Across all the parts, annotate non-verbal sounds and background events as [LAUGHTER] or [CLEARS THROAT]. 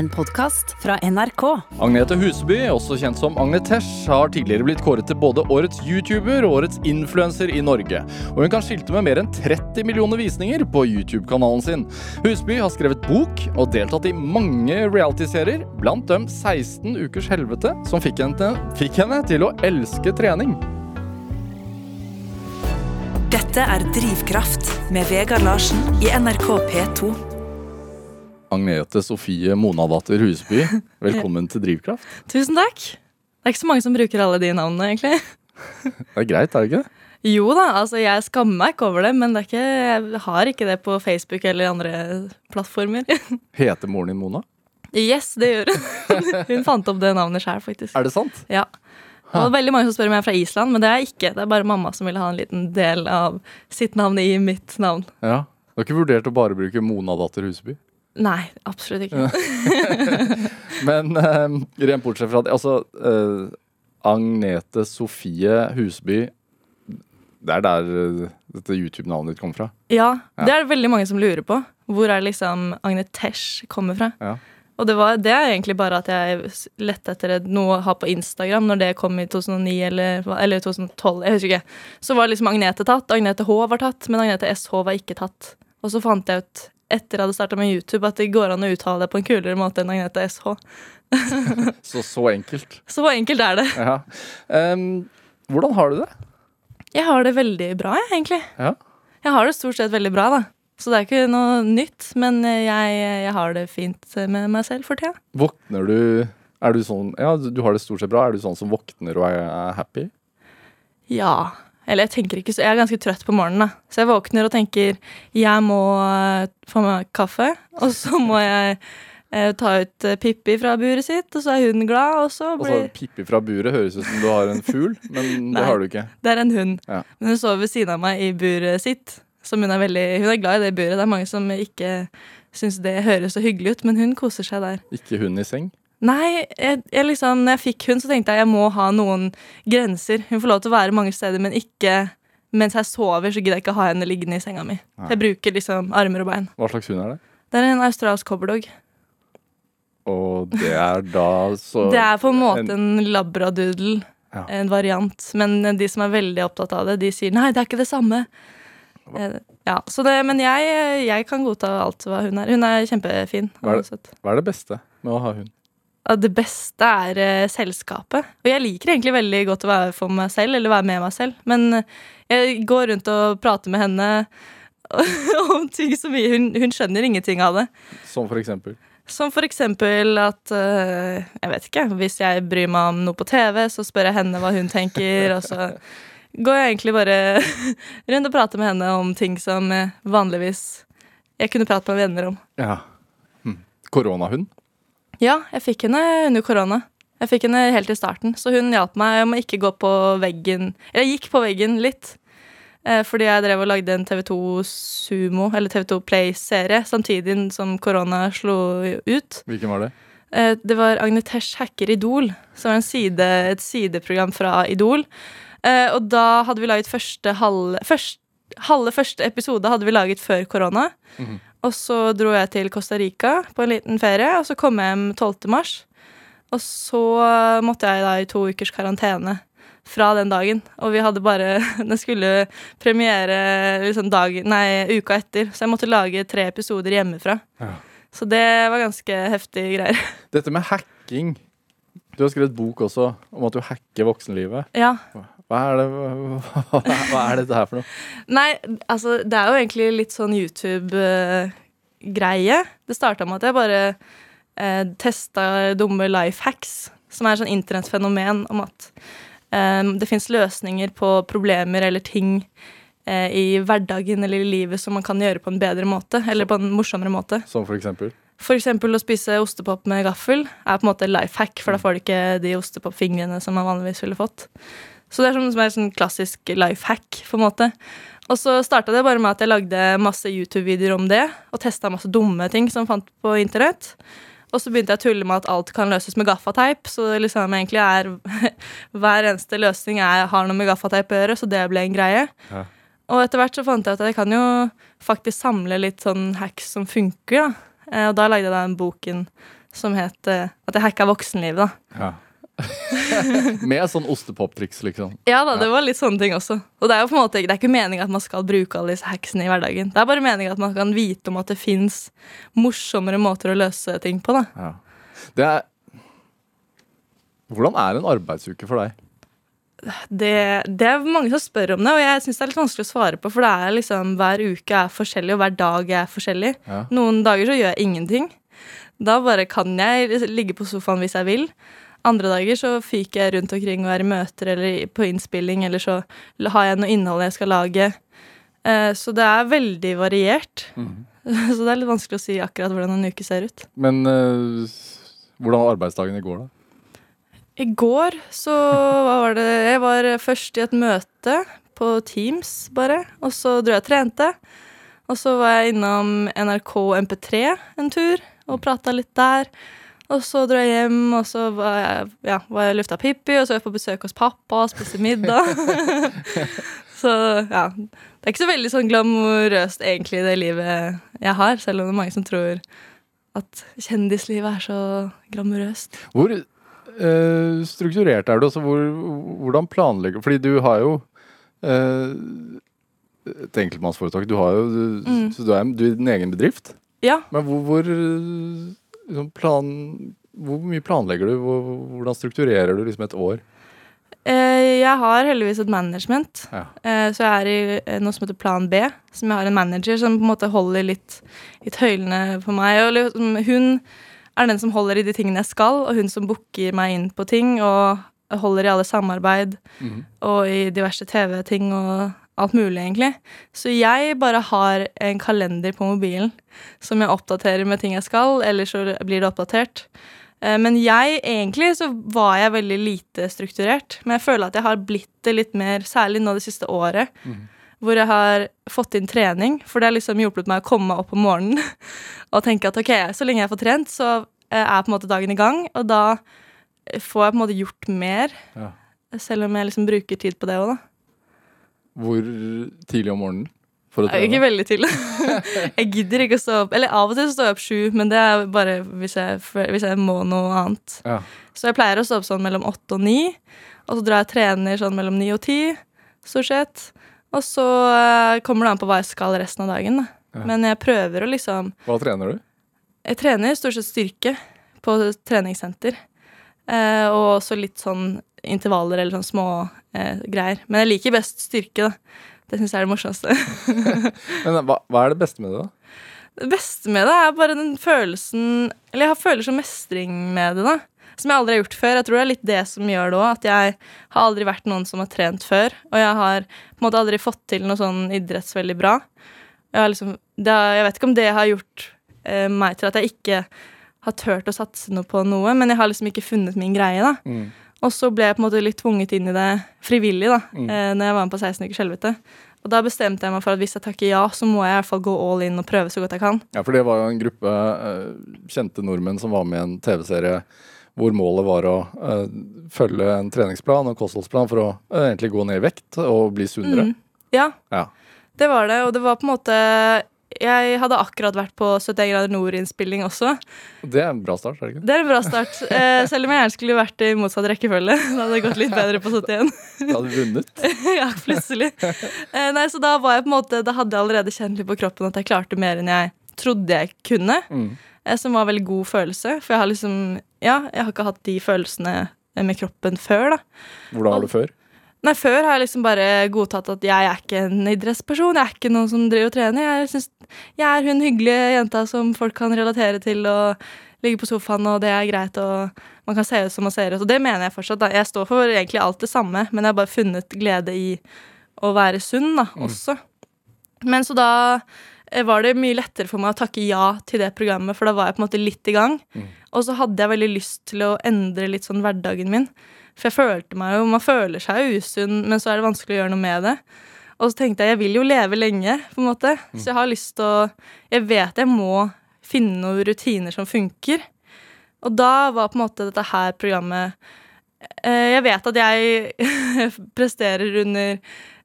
en podkast fra NRK. Agnete Huseby, også kjent som Agnetesh, har tidligere blitt kåret til både årets YouTuber og årets influenser i Norge. Og hun kan skilte med mer enn 30 millioner visninger på YouTube-kanalen sin. Huseby har skrevet bok og deltatt i mange realityserier, blant dem 16 ukers helvete, som fikk henne, fikk henne til å elske trening. Dette er Drivkraft med Vegard Larsen i NRK P2. Agnete Sofie Monadatter Husby, [LAUGHS] velkommen til Drivkraft. Tusen takk. Det er ikke så mange som bruker alle de navnene, egentlig. [LAUGHS] Det er greit, er det ikke? Jo da, altså jeg skammer meg ikke over det, men det er ikke, jeg har ikke det på Facebook eller andre plattformer. [LAUGHS] Heter moren din Mona? Yes, det gjør hun. Hun fant opp det navnet sjøl, faktisk. Er det sant? Ja. Og det var veldig mange som spør om jeg er fra Island, men det er jeg ikke. Det er bare mamma som ville ha en liten del av sitt navn i mitt navn. Ja. Du har ikke vurdert å bare bruke Monadatter Huseby? Nei, absolutt ikke. [LAUGHS] Men eh, rent bortsett fra det Altså, eh, Agnete Sofie Husby Det er der eh, dette YouTube-navnet ditt kommer fra? Ja, Ja. det er det veldig mange som lurer på. Hvor er liksom Agnetesh kommer fra? Ja. Og det, var, det er egentlig bare at jeg lette etter noe å ha på Instagram når det kom i 2009 eller, eller 2012. jeg husker ikke. Så var liksom Agnete tatt. Agnete H var tatt, men Agnete SH var ikke tatt. Og så fant jeg ut etter jeg hadde starta med YouTube, at det går an å uttale det på en kulere måte enn Agnete SH. [LAUGHS] Så så enkelt. Så enkelt er det. Ja. Um, hvordan har du det? Jeg har det veldig bra, jeg, egentlig. Ja. Jeg har det stort sett veldig bra, da. Så det er ikke noe nytt, men jeg, jeg har det fint med meg selv for tida. Våkner du Er du sånn Ja, du har det stort sett bra. Er du sånn som våkner og er happy? Ja. Eller jeg tenker ikke så Jeg er ganske trøtt på morgenen, da. Så jeg våkner og tenker jeg må eh, få meg kaffe, [LAUGHS] og så må jeg eh, ta ut eh, Pippi fra buret sitt, og så er hun glad, og så Altså, Pippi fra buret høres ut som du har en fugl, [LAUGHS] men det har du ikke. Det er en hund. Ja. Men hun sover ved siden av meg i buret sitt. Som hun er veldig Hun er glad i det buret. Det er mange som ikke syns det høres så hyggelig ut, men hun koser seg der. Ikke hun i seng. Nei, jeg, jeg liksom, når jeg fikk hund, så tenkte jeg jeg må ha noen grenser. Hun får lov til å være mange steder, men ikke mens jeg sover. Så gidder jeg ikke ha henne liggende i senga mi. Nei. Jeg bruker liksom armer og bein. Hva slags hund er det? Det er en australsk cobberdog. Og det er da så Det er på en måte en labradoodle, Ja. en variant. Men de som er veldig opptatt av det, de sier nei, det er ikke det samme. Eh, Ja, så det, Men jeg, jeg kan godta alt hva hun er. Hun er kjempefin. Hva er det? Hva er det beste med å ha hund? Det beste er eh, selskapet. Og jeg liker egentlig veldig godt å være for meg selv, eller være med meg selv. Men eh, jeg går rundt og prater med henne [LAUGHS] om ting så mye. Hun, hun skjønner ingenting av det. Som for eksempel? Som for eksempel at eh, Jeg vet ikke. Hvis jeg bryr meg om noe på TV, så spør jeg henne hva hun tenker, og så går jeg egentlig bare [LAUGHS] rundt og prater med henne om ting som eh, vanligvis jeg kunne prate med venner om. Ja. Hm. Koronahund? Ja, jeg fikk henne under korona. Jeg fikk henne helt i starten, så hun hjalp meg om å ikke gå på veggen Eller jeg gikk på veggen litt, eh, fordi jeg drev og lagde en TV2 Sumo, eller TV2 Play-serie, samtidig som korona slo ut. Hvilken var det? Eh, Det var Agnetesh hacker Idol, som var en side, et sideprogram fra Idol. Eh, Og da hadde vi laget første halve første, Halve første episode hadde vi laget før korona. Mhm. Og så dro jeg til Costa Rica på en liten ferie, og så kom jeg hjem 12. mars. Og så måtte jeg da i to ukers karantene fra den dagen. Og vi hadde bare [LAUGHS] Den skulle premiere liksom dag, nei, uka etter, så jeg måtte lage tre episoder hjemmefra. Ja. Så det var ganske heftige greier. [LAUGHS] Dette med hacking. Du har skrevet bok også om at du hacker voksenlivet. Ja. Hva er, det, hva, [LAUGHS] hva er dette her for noe? Nei, altså, det er jo egentlig litt sånn YouTube-greie. Det starta med at jeg bare eh, testa dumme life hacks, som er sånn internettfenomen om at eh, det fins løsninger på problemer eller ting eh, i hverdagen eller i livet som man kan gjøre på en bedre måte, eller på en morsommere måte. Som for eksempel? Eksempel å spise ostepop med gaffel er på en måte life hack, for da får du ikke de ostepopfingrene som man vanligvis ville fått. Så det er sånn, som er sånn klassisk life hack, på en måte. Og så starta det bare med at jeg lagde masse YouTube-videoer om det, og testa masse dumme ting som jeg fant på internett. Og så begynte jeg å tulle med at alt kan løses med gaffateip, så det liksom egentlig er [LAUGHS] hver eneste løsning jeg har noe med gaffateip å gjøre, så det ble en greie. Ja. Og etter hvert så fant jeg ut at jeg kan jo faktisk samle litt sånn hacks som funker, da. Eh, Og da lagde jeg den boken som het eh, at jeg hacka voksenlivet. da. Ja. [LAUGHS] Med sånn ostepoptriks, liksom. Ja da, det var litt sånne ting også. Og det er jo på en måte, det er ikke meninga at man skal bruke alle disse hacksene i hverdagen. Det er bare meninga at man kan vite om at det fins morsommere måter å løse ting på. da. Ja. Det er Hvordan er en arbeidsuke for deg? Det, det er mange som spør om det, og jeg syns det er litt vanskelig å svare på. For det er liksom, hver uke er forskjellig, og hver dag er forskjellig. Ja. Noen dager så gjør jeg ingenting. Da bare kan jeg ligge på sofaen hvis jeg vil. Andre dager så fyker jeg rundt omkring og er i møter eller på innspilling, eller så har jeg noe innhold jeg skal lage. Eh, Så det er veldig variert. [LAUGHS] Så det er litt vanskelig å si akkurat hvordan en uke ser ut. Men eh, hvordan var arbeidsdagen i går, da? I går så [LAUGHS] var det Jeg var først i et møte på Teams, bare. Og så dro jeg og trente. Og så var jeg innom NRK MP3 en tur og prata litt der. Og så dro jeg hjem, og så var jeg, ja, var jeg lufta Pippi, og så var jeg på besøk hos pappa og spiste middag. [LAUGHS] så ja. Det er ikke så veldig sånn glamorøst egentlig, det livet jeg har, selv om det er mange som tror at kjendislivet er så glamorøst. Hvor øh, strukturert er du? Altså, hvor, hvordan planlegger Fordi du har jo øh, et enkeltmannsforetak. Du har jo du, Mm. så du er, du er din egen bedrift. Ja, Men hvor, hvor, liksom plan, hvor mye planlegger du? Hvor, hvordan strukturerer du liksom et år? Eh, Jeg har heldigvis et management, Ja. Eh, så jeg er i eh, noe som heter Plan B. Som jeg har en manager som på en måte holder litt, litt høylene på meg. Og liksom, hun er den som holder i de tingene jeg skal, og hun som booker meg inn på ting og holder i alle samarbeid mm. og i diverse TV-ting og alt mulig, egentlig. Så jeg bare har en kalender på mobilen som jeg oppdaterer med ting jeg skal, eller så blir det oppdatert. Eh, Men jeg, egentlig så var jeg veldig lite strukturert. Men jeg føler at jeg har blitt det litt mer, særlig nå det siste året. Hvor jeg har fått inn trening. For det har liksom hjulpet meg å komme meg opp om morgenen [LAUGHS] og tenke at ok, så lenge jeg får trent, så eh, er på en måte dagen i gang. Og da får jeg på en måte gjort mer. Ja. Selv om jeg liksom bruker tid på det òg, da. Hvor tidlig om morgenen? For å er ikke veldig tidlig. [LAUGHS] jeg gidder ikke å stå opp. Eller av og til så står jeg opp sju, men det er bare hvis jeg, hvis jeg må noe annet. Ja. Så jeg pleier å stå opp sånn mellom åtte og ni, og så drar jeg og trener sånn mellom ni og ti, stort sett. Og så eh, kommer det an på hva jeg skal resten av dagen, da. Ja. Men jeg prøver å liksom Hva trener du? Jeg trener stort sett styrke på treningssenter. Eh, og også litt sånn intervaller eller sånn små eh, greier. Men jeg liker best styrke, da. Det syns jeg er det morsomste. [LAUGHS] Men hva, hva er det beste med det, da? Det beste med det er bare den følelsen Eller jeg har følelser som mestring med det, da. Som jeg aldri har gjort før. Jeg tror det er litt det som gjør det òg. At jeg har aldri vært noen som har trent før. Og jeg har på en måte aldri fått til noe sånn idretts veldig bra. Jeg, har liksom, har, jeg vet ikke om det har gjort eh, meg til at jeg ikke har turt å satse noe på noe, men jeg har liksom ikke funnet min greie, da. Mm. Og så ble jeg på en måte litt tvunget inn i det frivillig da, Mm. eh, når jeg var med på 16 ukers helvete. Og da bestemte jeg meg for at hvis jeg takker ja, så må jeg i hvert fall gå all in og prøve så godt jeg kan. Ja, for det var jo en gruppe eh, kjente nordmenn som var med i en TV-serie hvor målet var å eh, følge en treningsplan og kostholdsplan for å egentlig gå ned i vekt og bli sunnere. Mm. Ja, Ja. det var det. Og det var på en måte Jeg hadde akkurat vært på 71 grader nord-innspilling også. Det er en bra start, er det ikke? Det er en bra start. Eh, selv om jeg gjerne skulle vært i motsatt rekkefølge. [LAUGHS] Da hadde det gått litt bedre på 71. Da hadde du vunnet. [LAUGHS] ja, plutselig. Eh, nei, så da var jeg på en måte Da hadde jeg allerede kjent litt på kroppen at jeg klarte mer enn jeg trodde jeg kunne. Mm. eh, Som var en veldig god følelse. For jeg har liksom Ja, jeg har ikke hatt de følelsene med kroppen før, da. Hvordan var det før? Nei, før har jeg liksom bare godtatt at jeg er ikke en idrettsperson. Jeg er ikke noen som driver og trener. Jeg, synes, jeg er hun hyggelige jenta som folk kan relatere til og ligge på sofaen, og det er greit, og man kan se ut som man ser ut. Og det mener jeg fortsatt. da. Jeg står for egentlig alt det samme, men jeg har bare funnet glede i å være sunn da, også. Men så da eh, var det mye lettere for meg å takke ja til det programmet, for da var jeg på en måte litt i gang. Og så hadde jeg veldig lyst til å endre litt sånn hverdagen min. For jeg følte meg jo Man føler seg usunn, men så er det vanskelig å gjøre noe med det. Og så tenkte jeg jeg vil jo leve lenge, på en måte. Så jeg har lyst til å Jeg vet jeg må finne noen rutiner som funker. Og da var på en måte dette her programmet eh, Jeg vet at jeg [LAUGHS] presterer under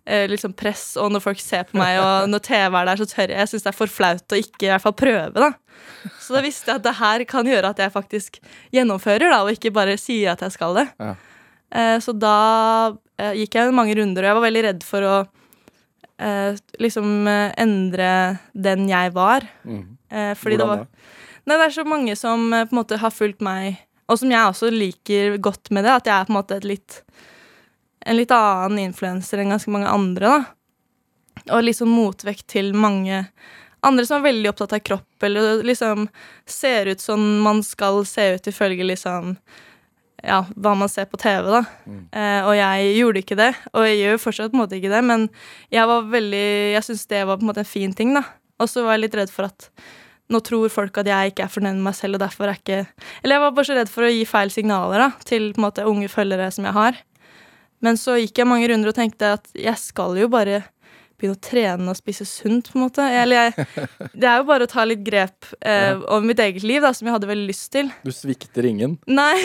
eh, liksom press, og når folk ser på meg, og når TV er der, så tør jeg. Jeg syns det er for flaut å ikke i hvert fall prøve, da. Så da visste jeg at det her kan gjøre at jeg faktisk gjennomfører, da, og ikke bare sier at jeg skal det. Ja. Eh, så da eh, gikk jeg mange runder, og jeg var veldig redd for å eh, liksom endre den jeg var. Mm. Fordi Hvordan det var Nei, det er så mange som på en måte har fulgt meg, og som jeg også liker godt med det, at jeg er på en måte et litt en litt annen influenser enn ganske mange andre, da. Og sånn motvekt til mange andre som er veldig opptatt av kropp, eller liksom ser ut som man skal se ut ifølge liksom ja, hva man ser på TV, da. Eh, og jeg gjorde ikke det, og jeg gjør fortsatt på en måte ikke det, men jeg var veldig Jeg syns det var på en måte en fin ting, da. Og så var jeg litt redd for at nå tror folk at jeg ikke er fornøyd med meg selv, og derfor er ikke Eller jeg var bare så redd for å gi feil signaler da, til på en måte unge følgere som jeg har. Men så gikk jeg mange runder og tenkte at jeg skal jo bare begynne å trene og spise sunt, på en måte. Eller jeg [LAUGHS] Det er jo bare å ta litt grep eh, over mitt eget liv, da, som jeg hadde veldig lyst til. Du svikter ingen. Nei.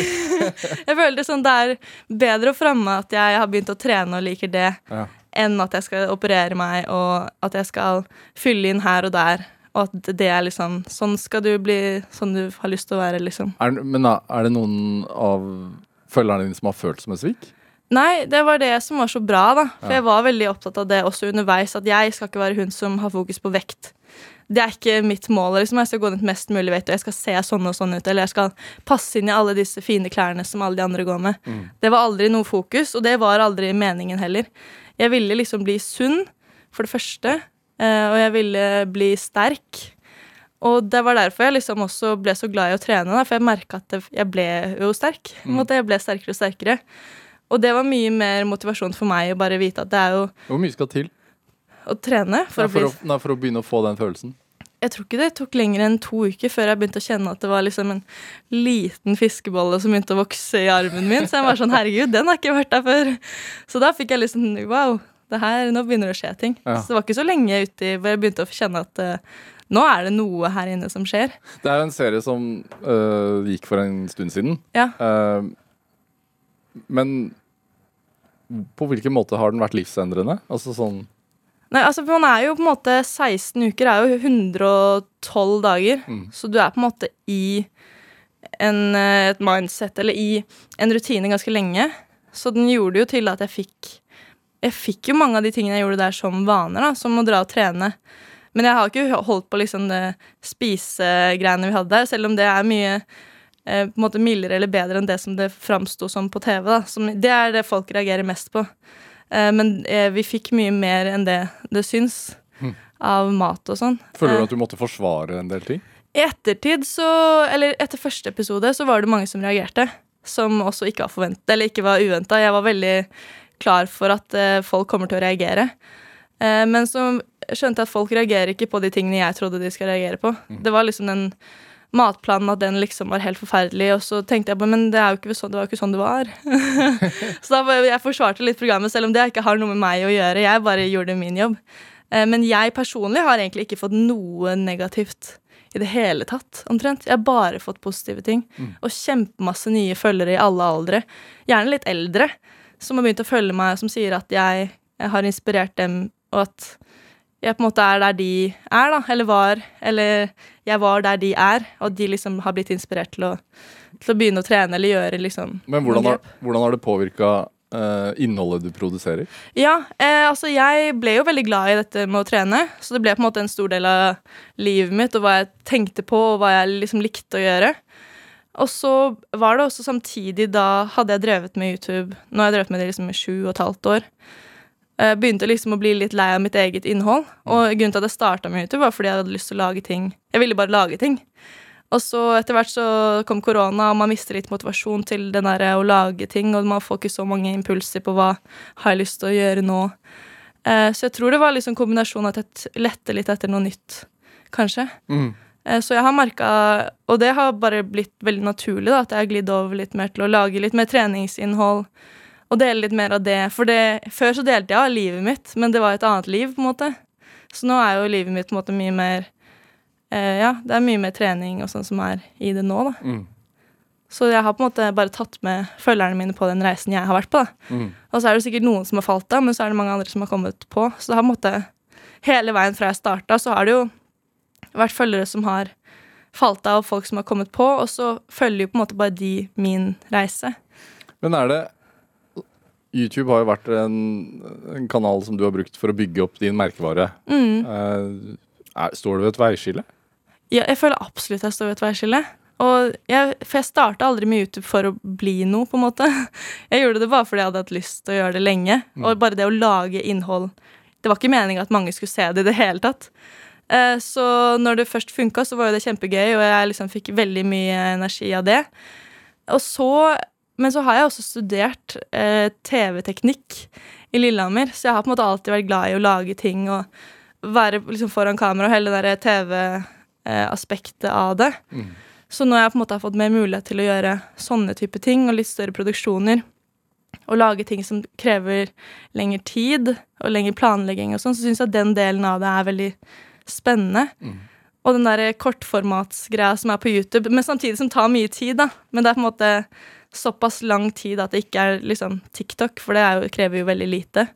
[LAUGHS] jeg føler det sånn det er bedre å fremme at jeg har begynt å trene og liker det, Ja. enn at jeg skal operere meg, og at jeg skal fylle inn her og der. Og at det er liksom Sånn skal du bli sånn du har lyst til å være, liksom. Er, men er det noen av følgerne dine som har følt som et svik? Nei, det var det som var så bra, da. For Ja. jeg var veldig opptatt av det også underveis, at jeg skal ikke være hun som har fokus på vekt. Det er ikke mitt mål. liksom Jeg skal gå ned mest mulig vekt, og jeg skal se sånn og sånn ut. Eller jeg skal passe inn i alle disse fine klærne som alle de andre går med. Det var aldri noe fokus, og det var aldri meningen heller. Jeg ville liksom bli sunn, for det første. eh, Og jeg ville bli sterk. Og det var derfor jeg liksom også ble så glad i å trene, da, for jeg merka at jeg ble jo sterk. Mm. jeg ble sterkere og sterkere. Og det var mye mer motivasjon for meg å bare vite at det er jo Hvor mye skal til å trene for, Nei, å bli å, nei, for å begynne å få den følelsen? Jeg tror ikke det tok lenger enn to uker før jeg begynte å kjenne at det var liksom en liten fiskebolle som begynte å vokse i armen min. Så jeg var sånn herregud, den har ikke vært der før. Så da fikk jeg liksom wow, det her, nå begynner det å skje ting. Ja. Så det var ikke så lenge uti hvor jeg begynte å kjenne at uh, nå er det noe her inne som skjer. Det er jo en serie som uh, gikk for en stund siden. Ja. Uh, men på hvilken måte har den vært livsendrende? Altså sånn Nei, altså Man er jo på en måte 16 uker er jo 112 dager. Mm. Så du er på en måte i en, eh, et mindset, eller i en rutine, ganske lenge. Så den gjorde jo til at jeg fikk Jeg fikk jo mange av de tingene jeg gjorde der som vaner, da, som å dra og trene. Men jeg har ikke holdt på liksom det spisegreiene vi hadde der, selv om det er mye eh, på en måte mildere eller bedre enn det som det framsto som på TV. da. Som, det er det folk reagerer mest på. Eh, men eh, vi fikk mye mer enn det det syns Hm. av mat og sånn. Føler du Eh, at du måtte forsvare en del ting? I ettertid så Eller etter første episode så var det mange som reagerte. Som også ikke var forventet, eller ikke var uventa. Jeg var veldig klar for at folk kommer til å reagere. Eh, men så skjønte jeg at folk reagerer ikke på de tingene jeg trodde de skal reagere på. Det var liksom den matplanen at den liksom var helt forferdelig, og så tenkte jeg bare, men det, er jo ikke sånn, det var jo ikke sånn det var. [LAUGHS] så da jeg forsvarte litt programmet, selv om det ikke har noe med meg å gjøre. Jeg bare gjorde min jobb. Eh, men jeg personlig har egentlig ikke fått noe negativt i det hele tatt, omtrent. Jeg har bare fått positive ting. Og kjempemasse nye følgere i alle aldre. Gjerne litt eldre, som har begynt å følge meg, som sier at jeg, jeg har inspirert dem, og at jeg på en måte er der de er, da, eller var. Eller jeg var der de er, og de liksom har blitt inspirert til å, til å begynne å trene eller gjøre liksom Men hvordan har, hvordan har det påvirka innholdet du produserer? Ja, eh, altså jeg ble jo veldig glad i dette med å trene, så det ble på en måte en stor del av livet mitt, og hva jeg tenkte på, og hva jeg liksom likte å gjøre. Og så var det også samtidig, da hadde jeg drevet med YouTube, nå har jeg drevet med det liksom i sju og et halvt år, eh, begynte liksom å bli litt lei av mitt eget innhold, og grunnen til at jeg startet med YouTube var fordi jeg hadde lyst til å lage ting. Jeg ville bare lage ting. Og så etter hvert så kom korona, og man mister litt motivasjon til den der å lage ting, og man får ikke så mange impulser på hva har jeg lyst til å gjøre nå. Eh, så jeg tror det var liksom kombinasjonen at jeg lette litt etter noe nytt, kanskje. Mm. Eh, så jeg har merka, og det har bare blitt veldig naturlig, da, at jeg har glidd over litt mer til å lage litt mer treningsinnhold. Og dele litt mer av det. For det, før så delte jeg av livet mitt, men det var et annet liv, på en måte. Så nå er jo livet mitt på en måte mye mer eh, Ja, det er mye mer trening og sånn som er i det nå, da. Mm. Så jeg har på en måte bare tatt med følgerne mine på den reisen jeg har vært på. da. Mm. Og så er det sikkert noen som har falt av, men så er det mange andre som har kommet på. Så det har på en måte hele veien fra jeg starta, så har det jo vært følgere som har falt av, og folk som har kommet på, og så følger jo på en måte bare de min reise. Men er det YouTube har jo vært en, en kanal som du har brukt for å bygge opp din merkevare. Mm. Eh, er, står du ved et veiskille? Ja, jeg føler absolutt jeg står ved et veiskille. Og jeg, for jeg starta aldri med YouTube for å bli noe, på en måte. [LAUGHS] Jeg gjorde det bare fordi jeg hadde hatt lyst til å gjøre det lenge. Og bare det å lage innhold Det var ikke meninga at mange skulle se det i det hele tatt. Eh, Så når det først funka, så var jo det kjempegøy, og jeg liksom fikk veldig mye energi av det. Og så, men så har jeg også studert eh, TV-teknikk i Lillehammer, så jeg har på en måte alltid vært glad i å lage ting og være liksom foran kamera og hele det derre TV-aspektet av det. Så når jeg på en måte har fått mer mulighet til å gjøre sånne type ting, og litt større produksjoner, og lage ting som krever lengre tid og lengre planlegging og sånn, så syns jeg at den delen av det er veldig spennende. Og den der kortformatsgreia som er på YouTube, men samtidig som tar mye tid, da. Men det er på en måte såpass lang tid at det ikke er liksom TikTok, for det jo, krever jo veldig lite.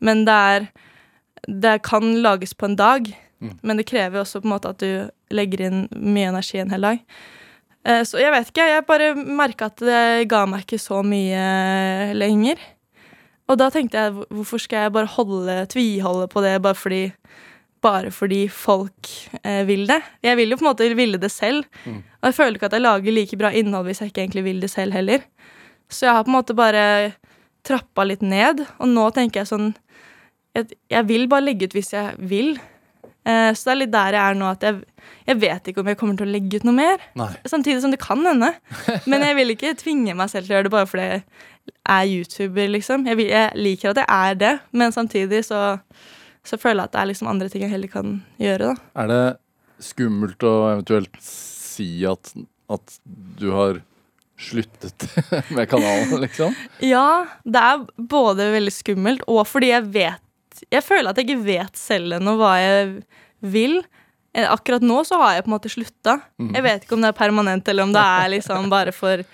Men det er Det kan lages på en dag, men det krever jo også på en måte at du legger inn mye energi en hel dag. Eh, Så jeg vet ikke, jeg bare merka at det ga meg ikke så mye lenger. Og da tenkte jeg hvorfor skal jeg bare holde, tviholde på det bare fordi, bare fordi folk eh, vil det? Jeg vil jo på en måte ville det selv. Og jeg føler ikke at jeg lager like bra innhold hvis jeg ikke egentlig vil det selv heller. Så jeg har på en måte bare trappa litt ned, og nå tenker jeg sånn Jeg, jeg vil bare legge ut hvis jeg vil. Eh, så det er litt der jeg er nå, at jeg, jeg vet ikke om jeg kommer til å legge ut noe mer. Nei. Samtidig som det kan hende. [LAUGHS] Men jeg vil ikke tvinge meg selv til å gjøre det bare fordi jeg er YouTuber, liksom. Jeg, vil, jeg liker at jeg er det, men samtidig så, så føler jeg at det er liksom andre ting jeg heller kan gjøre, da. Er det skummelt å eventuelt si at, at du har sluttet [LAUGHS] med kanalen, liksom? Ja, det er både veldig skummelt, og fordi jeg vet Jeg føler at jeg ikke vet selv ennå hva jeg vil. Eh, Akkurat nå så har jeg på en måte slutta. Jeg vet ikke om det er permanent, eller om det [LAUGHS] er liksom bare for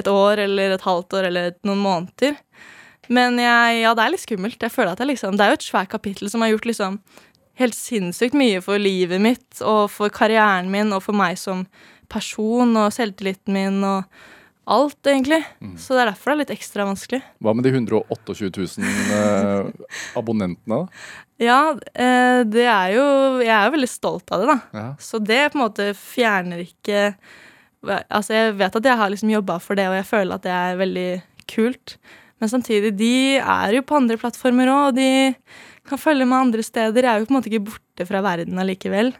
et år eller et halvt år eller noen måneder. Men jeg, ja, det er litt skummelt. Jeg føler at jeg liksom, Det er jo et svært kapittel som har gjort liksom helt sinnssykt mye for livet mitt og for karrieren min og for meg som person og selvtilliten min og alt, egentlig. Så det er derfor det er litt ekstra vanskelig. Hva med de 128 000 eh, abonnentene, da? Ja, eh, det er jo Jeg er jo veldig stolt av det, da. Ja. Så det på en måte fjerner ikke Altså, jeg vet at jeg har liksom jobba for det, og jeg føler at det er veldig kult. Men samtidig, de er jo på andre plattformer òg, og de kan følge med andre steder. Jeg er jo på en måte ikke borte fra verden allikevel.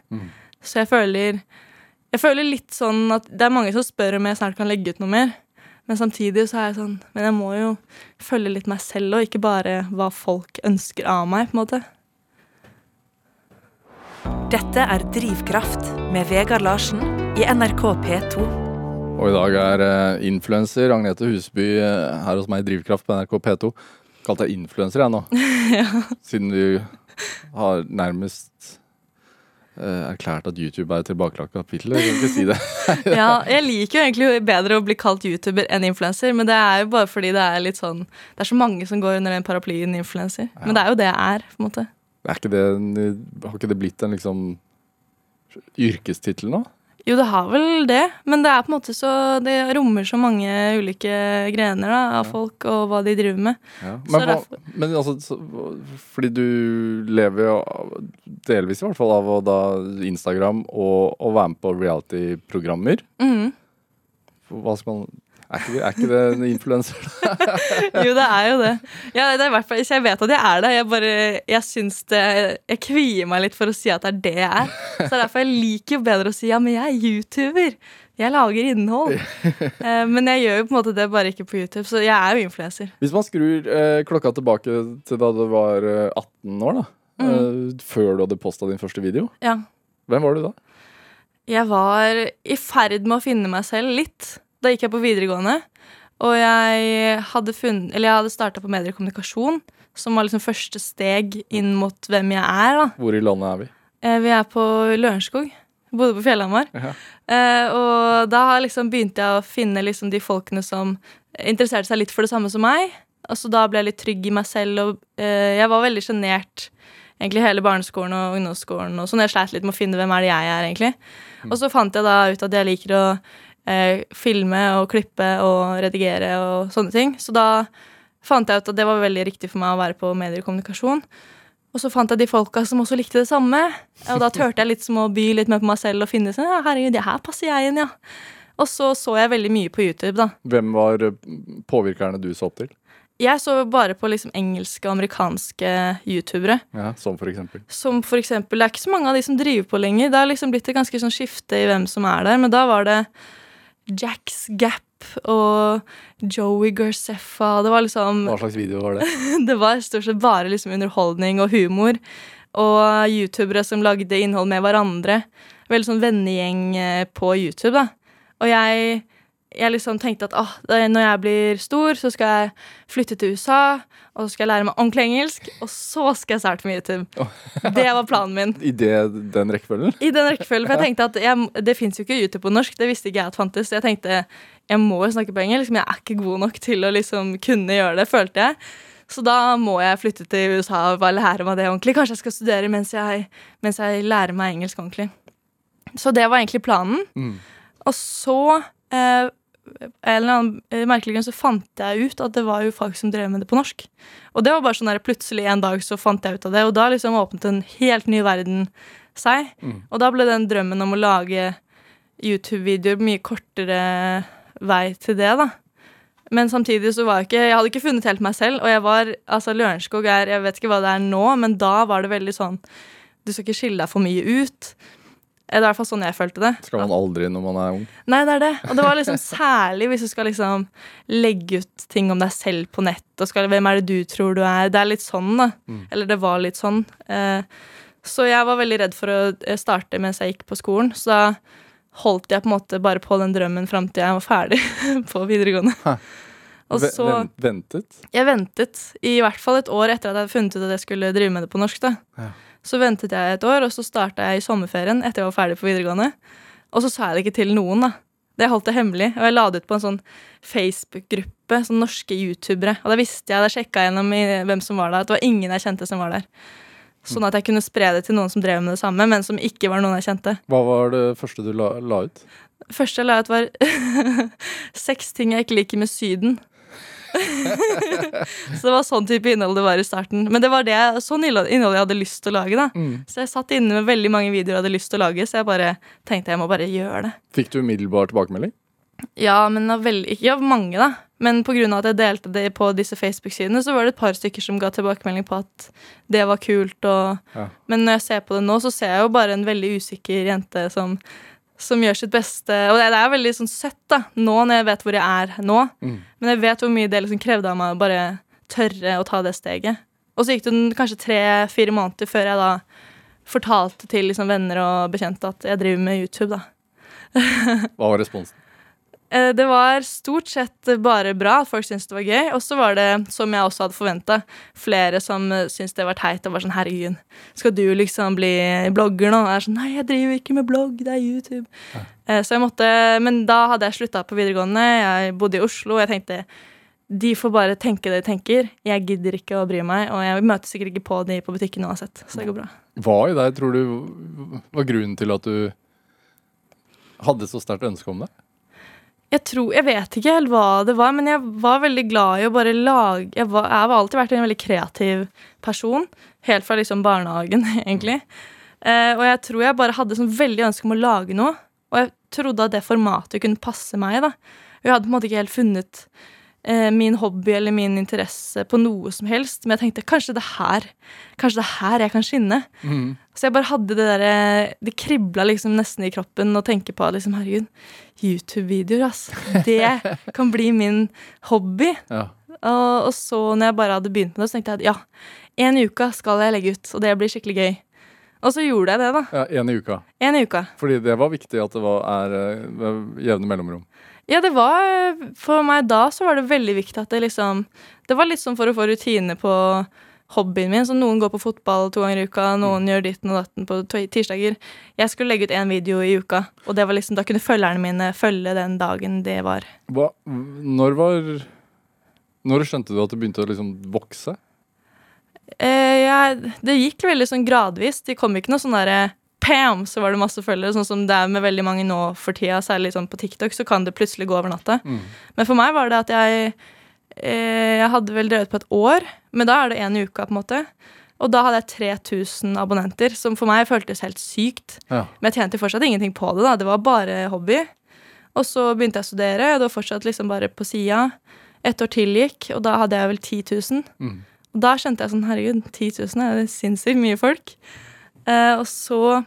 Så jeg føler Jeg føler litt sånn at det er mange som spør om jeg snart kan legge ut noe mer. Men samtidig så er jeg sånn Men jeg må jo følge litt meg selv, og ikke bare hva folk ønsker av meg, på en måte. Dette er Drivkraft med Vegard Larsen i NRK P2. Og i dag er uh, influenser Agnete Husby eh, her hos meg i Drivkraft på NRK P2. Kalt deg influenser jeg nå. [LAUGHS] Siden du har nærmest uh, erklært at YouTube er et tilbakelagt kapittel. Jeg kan ikke si det. [LAUGHS] [LAUGHS] Ja, jeg liker jo egentlig bedre å bli kalt YouTuber enn influenser, men det er jo bare fordi det er litt sånn Det er så mange som går under den paraplyen influenser. Men det er jo det jeg er, på en måte. Er ikke det, har ikke det blitt en liksom yrkestittel nå? Jo, det har vel det, men det er på en måte så Det rommer så mange ulike grener da, av folk og hva de driver med. Ja. Men, derfor- men altså, så, fordi du lever jo delvis i hvert fall av å da Instagram og å være med på reality-programmer. Mm. Hva skal man Er ikke, er ikke det en influenser? [LAUGHS] Jo, det er jo det. Ja, det er fall, jeg vet at jeg er det. Jeg bare, jeg syns det Jeg kvier meg litt for å si at det er det jeg er. Så det er derfor jeg liker jo bedre å si ja, men jeg er YouTuber. Jeg lager innhold. [LAUGHS] Eh, Men jeg gjør jo på en måte det bare ikke på YouTube, så jeg er jo influenser. Hvis man skrur eh, klokka tilbake til da du var eh, 18 år, da. Mm. før du hadde posta din første video. Ja. Hvem var du da? Jeg var i ferd med å finne meg selv litt. Da gikk jeg på videregående. Og jeg hadde, funnet, eller jeg hadde starta på medier og kommunikasjon, som var liksom første steg inn mot hvem jeg er. da. Hvor i landet er vi? Eh, Vi er på Lørenskog. Bodde på Fjellhamar. Ja. Eh, og da liksom begynte jeg å finne liksom de folkene som interesserte seg litt for det samme som meg. Og så da ble jeg litt trygg i meg selv, og eh, jeg var veldig sjenert egentlig hele barneskolen og ungdomsskolen. Og sånn jeg sleit litt med å finne hvem er det jeg er, egentlig. Og så fant jeg da ut at jeg liker å eh, filme og klippe og redigere og sånne ting. Så da fant jeg ut at det var veldig riktig for meg å være på medier og kommunikasjon. Og så fant jeg de folka som også likte det samme. Og da turte jeg litt som å by litt mer på meg selv og finne sånn, ja, herregud, det her passer jeg inn, ja. Og så så jeg veldig mye på YouTube, da. Hvem var eh, påvirkerne du så opp til? Jeg så bare på liksom engelske og amerikanske youtubere. Ja, Som for eksempel? Som for eksempel, Det er ikke så mange av de som driver på lenger. Det har liksom blitt et ganske sånn skifte i hvem som er der. Men da var det Jacks Gap og Joey Garceffa. Det var liksom Hva slags video var det? [LAUGHS] Det var stort sett bare liksom underholdning og humor. Og youtubere som lagde innhold med hverandre. Veldig sånn vennegjeng eh, på YouTube, da. Og jeg, jeg liksom tenkte at ah, når jeg blir stor, så skal jeg flytte til USA, og så skal jeg lære meg ordentlig engelsk, og så skal jeg starte med YouTube. [LAUGHS] Det var planen min. I det, den rekkefølgen? I den rekkefølgen, for jeg tenkte at jeg, Det fins jo ikke YouTube på norsk, det visste ikke jeg at fantes. Så jeg tenkte jeg må jo snakke på engelsk, men jeg er ikke god nok til å liksom kunne gjøre det, følte jeg. Så da må jeg flytte til USA og bare lære meg det ordentlig. Kanskje jeg skal studere mens jeg, mens jeg lærer meg engelsk ordentlig. Så det var egentlig planen. Mm. Og så eh, en eller annen eh, merkelig grunn så fant jeg ut at det var jo folk som drev med det på norsk. Og det var bare sånn der plutselig en dag så fant jeg ut av det, og da liksom åpnet en helt ny verden seg. Mm. Og da ble den drømmen om å lage YouTube-videoer mye kortere vei til det, da. Men samtidig så var jeg ikke Jeg hadde ikke funnet helt meg selv, og jeg var Altså, Lørenskog er Jeg vet ikke hva det er nå, men da var det veldig sånn Du skal ikke skille deg for mye ut. Det er i hvert fall sånn jeg følte det. Skal man aldri når man er ung? Nei, det er det. Og det var liksom særlig hvis du skal liksom legge ut ting om deg selv på nett, og skal, hvem er det du tror du er? Det er litt sånn, da. Mm. Eller det var litt sånn. Eh, så jeg var veldig redd for å eh, starte mens jeg gikk på skolen, så da holdt jeg på en måte bare på den drømmen fram til jeg var ferdig [LAUGHS] på videregående. Hæ. Og så Ventet? Jeg ventet i hvert fall et år etter at jeg hadde funnet ut at jeg skulle drive med det på norsk. da. Ja. Så ventet jeg et år, og så starta jeg i sommerferien etter jeg var ferdig på videregående. Og så sa jeg det ikke til noen, da. Det holdt jeg hemmelig. Og jeg la det ut på en sånn Facebook-gruppe, sånn norske youtubere. Og da visste jeg, da sjekka jeg gjennom hvem som var der, at det var ingen jeg kjente som var der. Sånn at jeg kunne spre det til noen som drev med det samme, men som ikke var noen jeg kjente. Hva var det første du la, la ut? første jeg la ut, var [LAUGHS] seks ting jeg ikke liker med Syden. [LAUGHS] så det var sånn type innhold det var i starten. Men det var det, sånn innhold jeg hadde lyst til å lage. da Mm. Så jeg satt inne med veldig mange videoer jeg hadde lyst til å lage, så jeg bare tenkte jeg må bare gjøre det. Fikk du umiddelbar tilbakemelding? Ja, men av veldig, ikke av mange, da. Men pga. at jeg delte det på disse Facebook-sidene, så var det et par stykker som ga tilbakemelding på at det var kult. Og... Ja. Men når jeg ser på det nå, så ser jeg jo bare en veldig usikker jente som, som gjør sitt beste. Og det, det er veldig sånn søtt da, nå når jeg vet hvor jeg er nå. Mm. Men jeg vet hvor mye det liksom krevde av meg å bare tørre å ta det steget. Og så gikk det kanskje tre-fire måneder før jeg da fortalte til liksom venner og bekjente at jeg driver med YouTube. da. [LAUGHS] Hva var responsen? Eh, Det var stort sett bare bra folk syntes det var gøy. Og så var det, som jeg også hadde forventa, flere som eh, syntes det var teit. Og var sånn 'herregud, skal du liksom bli blogger nå?' Og jeg er sånn 'nei, jeg driver ikke med blogg, det er YouTube'. Ja. Så jeg måtte, Men da hadde jeg slutta på videregående, jeg bodde i Oslo, og jeg tenkte de får bare tenke det de tenker. Jeg gidder ikke å bry meg, og jeg møter sikkert ikke på de på butikken uansett. Så det går bra. Hva i deg tror du var grunnen til at du hadde så sterkt ønske om det? Jeg tror, jeg vet ikke helt hva det var, men jeg var veldig glad i å bare lage Jeg, var, jeg har alltid vært en veldig kreativ person. Helt fra liksom barnehagen, [LAUGHS] egentlig. Eh, og jeg tror jeg bare hadde sånn veldig ønske om å lage noe. Og jeg trodde at det formatet kunne passe meg. da. Jeg hadde på en måte ikke helt funnet min hobby eller min interesse på noe som helst. Men jeg tenkte kanskje det her Kanskje det her jeg kan skinne. Så jeg bare hadde det derre Det kribla liksom nesten i kroppen å tenke på liksom, herregud, YouTube-videoer, ass. Det [LAUGHS] kan bli min hobby. Ja. Og, og så når jeg bare hadde begynt med det, så tenkte jeg at ja, en i uka skal jeg legge ut, og det blir skikkelig gøy. Og så gjorde jeg det, da. ja, En i uka. En i uka. Fordi det var viktig at det var, er eh, jevne mellomrom. Ja, det var For meg da så var det veldig viktig at det liksom Det var litt sånn for å få rutine på hobbyen min. Så noen går på fotball to ganger i uka, noen gjør ditten og datten på tirsdager. Jeg skulle legge ut én video i uka, og det var liksom, da kunne følgerne mine følge den dagen det var. Hva, når var Når skjønte du at det begynte å liksom vokse? Eh, jeg, det gikk veldig sånn gradvis. Det kom ikke noe sånn derre Pam! Så var det masse følgere, sånn som det er med veldig mange nå for tida. Særlig sånn på TikTok, så kan det plutselig gå over natta. Men for meg var det at jeg eh, Jeg hadde vel drevet på et år, men da er det én uke, på en måte. Og da hadde jeg 3000 abonnenter, som for meg føltes helt sykt. Ja. Men jeg tjente fortsatt ingenting på det. da, Det var bare hobby. Og så begynte jeg å studere, og det var fortsatt liksom bare på sida. Et år til gikk, og da hadde jeg vel 10 000. Mm. Og da skjønte jeg sånn, herregud, 10 000 er sinnssykt mye folk. Eh, og så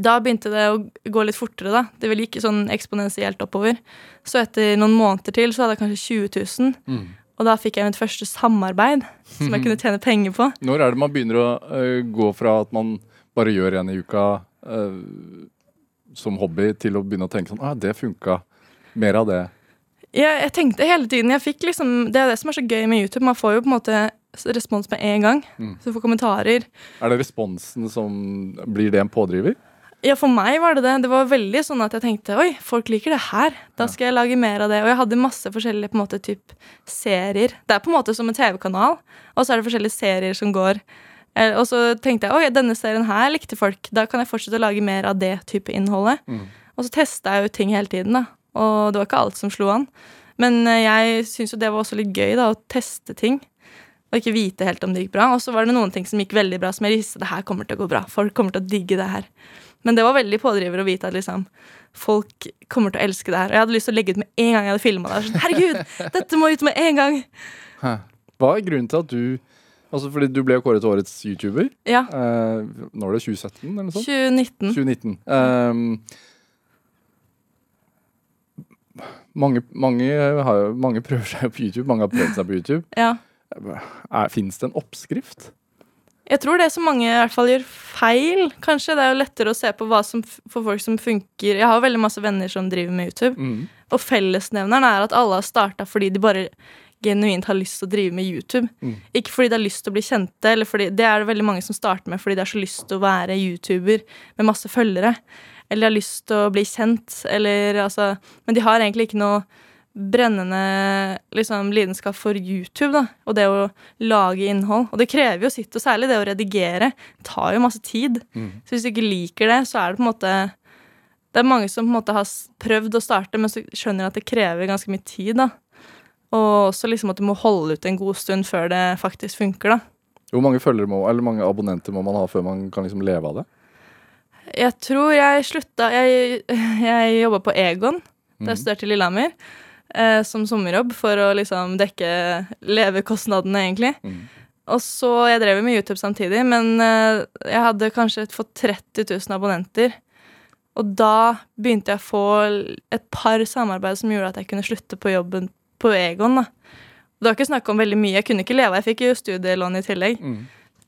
Da begynte det å gå litt fortere, da. Det ville ikke sånn eksponentielt oppover. Så etter noen måneder til så hadde jeg kanskje 20 000. Mm. Og da fikk jeg mitt første samarbeid som jeg kunne tjene penger på. [LAUGHS] Når er det man begynner å uh, gå fra at man bare gjør en i uka uh, som hobby, til å begynne å tenke sånn ah, det funka. Mer av det. Jeg, jeg tenkte hele tiden jeg fikk liksom, Det er det som er så gøy med YouTube. Man får jo på en måte respons med en gang. Mm. Så du får kommentarer. Er det responsen som Blir det en pådriver? Ja, for meg var det det. Det var veldig sånn at jeg tenkte oi, folk liker det her. Da skal jeg lage mer av det. Og jeg hadde masse forskjellige på en måte, typ, serier. Det er på en måte som en TV-kanal, og så er det forskjellige serier som går. Eh, Og så tenkte jeg oi, denne serien her likte folk. Da kan jeg fortsette å lage mer av det type innholdet. Mm. Og så testa jeg jo ting hele tiden, da. Og det var ikke alt som slo an. Men eh, jeg syns jo det var også litt gøy, da, å teste ting. Og ikke vite helt om det gikk bra. Og så var det noen ting som gikk veldig bra, som jeg visste det her kommer til å gå bra. Folk kommer til å digge det her. Men det var veldig pådriver å vite at liksom, folk kommer til å elske det her. Og jeg hadde lyst til å legge ut med en gang jeg hadde filma det. Sånn, Herregud, dette må ut med en gang! Hæ. Hva er grunnen til at du Altså fordi du ble kåret til årets YouTuber. Ja. Eh, nå er det 2017 eller noe sånt? 2019. 2019. Um, mange, mange, har, mange prøver seg på YouTube. Mange har prøvd seg på YouTube. Ja. Fins det en oppskrift? Jeg tror det som mange i hvert fall gjør feil, kanskje. Det er jo lettere å se på hva som for folk som funker. Jeg har jo veldig masse venner som driver med YouTube, Mm. og fellesnevneren er at alle har starta fordi de bare genuint har lyst til å drive med YouTube. Mm. Ikke fordi de har lyst til å bli kjente, eller fordi, det er det veldig mange som starter med fordi de har så lyst til å være YouTuber med masse følgere. Eller de har lyst til å bli kjent, eller altså Men de har egentlig ikke noe brennende liksom, lidenskap for YouTube, da, og det å lage innhold. Og det krever jo sitt, og særlig det å redigere tar jo masse tid. Mm. Så hvis du ikke liker det, så er det på en måte Det er mange som på en måte har prøvd å starte, men så skjønner at det krever ganske mye tid, da. Og også liksom at du må holde ut en god stund før det faktisk funker, da. Hvor mange følgere må, eller mange abonnenter må man ha før man kan liksom leve av det? Jeg tror jeg slutta Jeg, jeg jobba på Egon da jeg Mhm. studerte i Lillehammer. Eh, som sommerjobb for å liksom dekke levekostnadene, egentlig. Mm. Og så, Jeg drev med YouTube samtidig, men eh, jeg hadde kanskje fått 30 000 abonnenter. Og da begynte jeg å få et par samarbeid som gjorde at jeg kunne slutte på jobben på Egon. da. Det var ikke snakk om veldig mye. Jeg kunne ikke leve. Jeg fikk jo studielån i tillegg. Mm.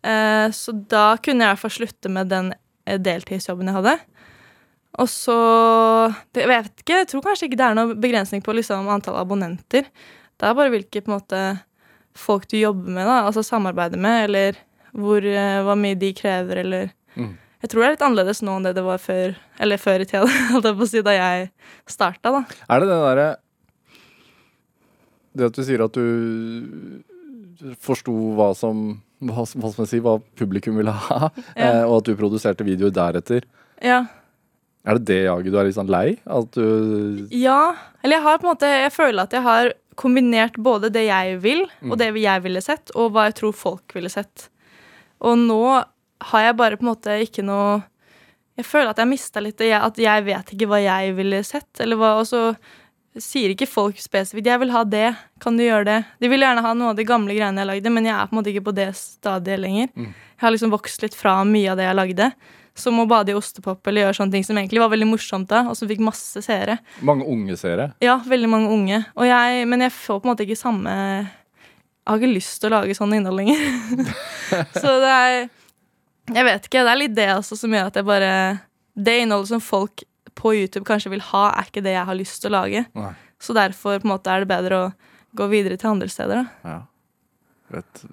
Eh, så da kunne jeg i hvert fall slutte med den eh, deltidsjobben jeg hadde. Og så det, Jeg vet ikke, jeg tror kanskje ikke det er noen begrensning på liksom, antall abonnenter. Det er bare hvilke måte, folk du jobber med, da, altså samarbeider med, eller hvor, eh, hva mye de krever, eller Mm. Jeg tror det er litt annerledes nå enn det det var før Eller før i tida, [LAUGHS] holdt jeg på å si, da jeg starta, da. Er det det derre Det at du sier at du forsto hva som hva, hva skal man si, hva publikum ville ha, Ja. eh, og at du produserte videoer deretter. Ja. Er det det jaget du er litt sånn lei? At du Ja, eller jeg har på en måte Jeg føler at jeg har kombinert både det jeg vil, Mm. og det jeg ville sett, og hva jeg tror folk ville sett. Og nå har jeg bare på en måte ikke noe Jeg føler at jeg mista litt det. At jeg vet ikke hva jeg ville sett. Eller hva, og så sier ikke folk spesifikt 'jeg vil ha det', kan du gjøre det? De vil gjerne ha noe av de gamle greiene jeg lagde, men jeg er på en måte ikke på det stadiet lenger. Mm. Jeg har liksom vokst litt fra mye av det jeg lagde. Som å bade i ostepop eller gjøre sånne ting som egentlig var veldig morsomt da, og som fikk masse seere. Mange unge seere. Ja, veldig mange unge. Og jeg, men jeg får på en måte ikke samme Jeg har ikke lyst til å lage sånn innhold lenger. [LAUGHS] så det er Jeg vet ikke. Det er litt det også som gjør at jeg bare Det innholdet som folk på YouTube kanskje vil ha, er ikke det jeg har lyst til å lage. Nei. Så derfor på en måte er det bedre å gå videre til andre steder. Da. Ja. Vet,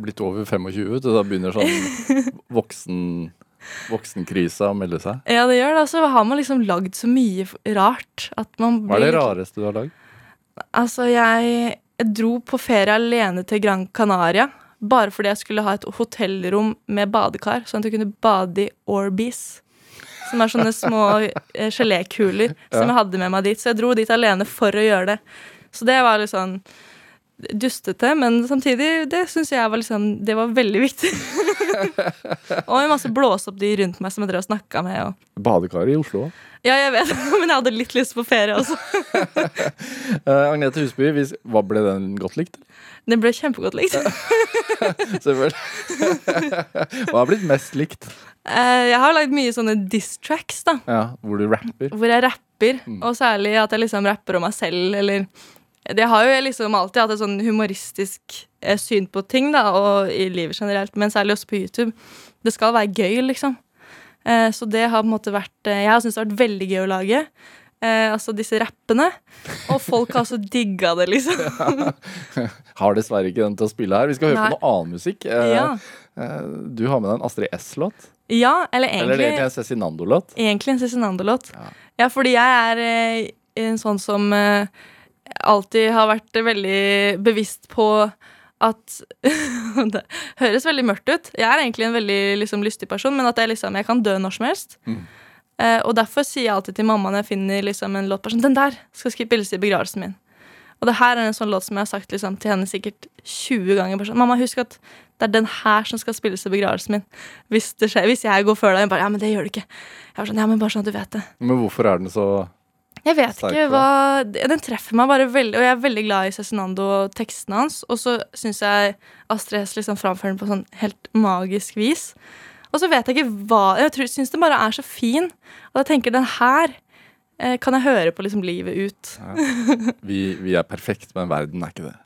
blitt over 25, vet du. Da begynner sånn [LAUGHS] voksen, voksenkrisa melder melde seg. Ja, det gjør det. altså så har man liksom lagd så mye rart at man Hva er det rareste du har lagd? Altså, jeg, jeg dro på ferie alene til Gran Canaria. Bare fordi jeg skulle ha et hotellrom med badekar, sånn at jeg kunne bade i Orbeez. Som er sånne små [LAUGHS] eh, gelékuler som jeg hadde med meg dit. Så jeg dro dit alene for å gjøre det. Så det var litt sånn dustete, men samtidig, det syns jeg var liksom Det var veldig viktig. [LAUGHS] og en masse blåseoppdyr rundt meg som jeg drev og snakka med. Og Badekar i Oslo. ja, jeg vet, [LAUGHS] men jeg hadde litt lyst på ferie også. uh, [LAUGHS] Agnete Husby, hvis, hva ble den godt likt? Den ble kjempegodt likt. Selvfølgelig. hva har blitt mest likt? Uh, Jeg har lagd mye sånne diss tracks, da. Ja, Hvor du rapper? Hvor jeg rapper, Mm. og særlig at jeg liksom rapper om meg selv, eller Jeg har jo liksom alltid hatt et sånn humoristisk eh, syn på ting, da, og i livet generelt, men særlig også på YouTube. Det skal være gøy, liksom. Eh, Så det har på en måte vært eh, Jeg har syntes det har vært veldig gøy å lage. Eh, altså disse rappene. Og folk har så digga det, liksom. [LAUGHS] Har dessverre ikke den til å spille her. Vi skal høre Nei. på noe annen musikk. Eh, Ja, Du har med deg en Astrid S-låt. ja eller Eller egentlig egentlig en Cezinando-låt. Egentlig en Cezinando-låt. Ja. Ja. fordi jeg er en sånn som alltid har vært veldig bevisst på at [LAUGHS] Det høres veldig mørkt ut. Jeg er egentlig en veldig liksom, lystig person, men at jeg, liksom, jeg kan dø når som helst. Mm. Eh, og derfor sier jeg alltid til mamma når jeg finner liksom, en låt bare sånn, Den der skal spilles i begravelsen min. Og det her er en sånn låt som jeg har sagt liksom, til henne sikkert 20 ganger. Bare sånn, Mamma, husk at det er den her som skal spilles i begravelsen min. Hvis det skjer, hvis jeg går før deg. Hun bare, ja, men det gjør du ikke. Jeg var sånn, ja, men bare sånn at du vet det. Men hvorfor er den så Jeg vet Sterk ikke hva Den treffer meg bare veldig, og jeg er veldig glad i Cezinando og tekstene hans. Og så syns jeg Astrid S liksom framfører den på sånn helt magisk vis. Og så vet jeg ikke hva Jeg tror- syns den bare er så fin. Og jeg tenker den her eh, kan jeg høre på liksom livet ut. vi, vi er perfekt, men verden er ikke det.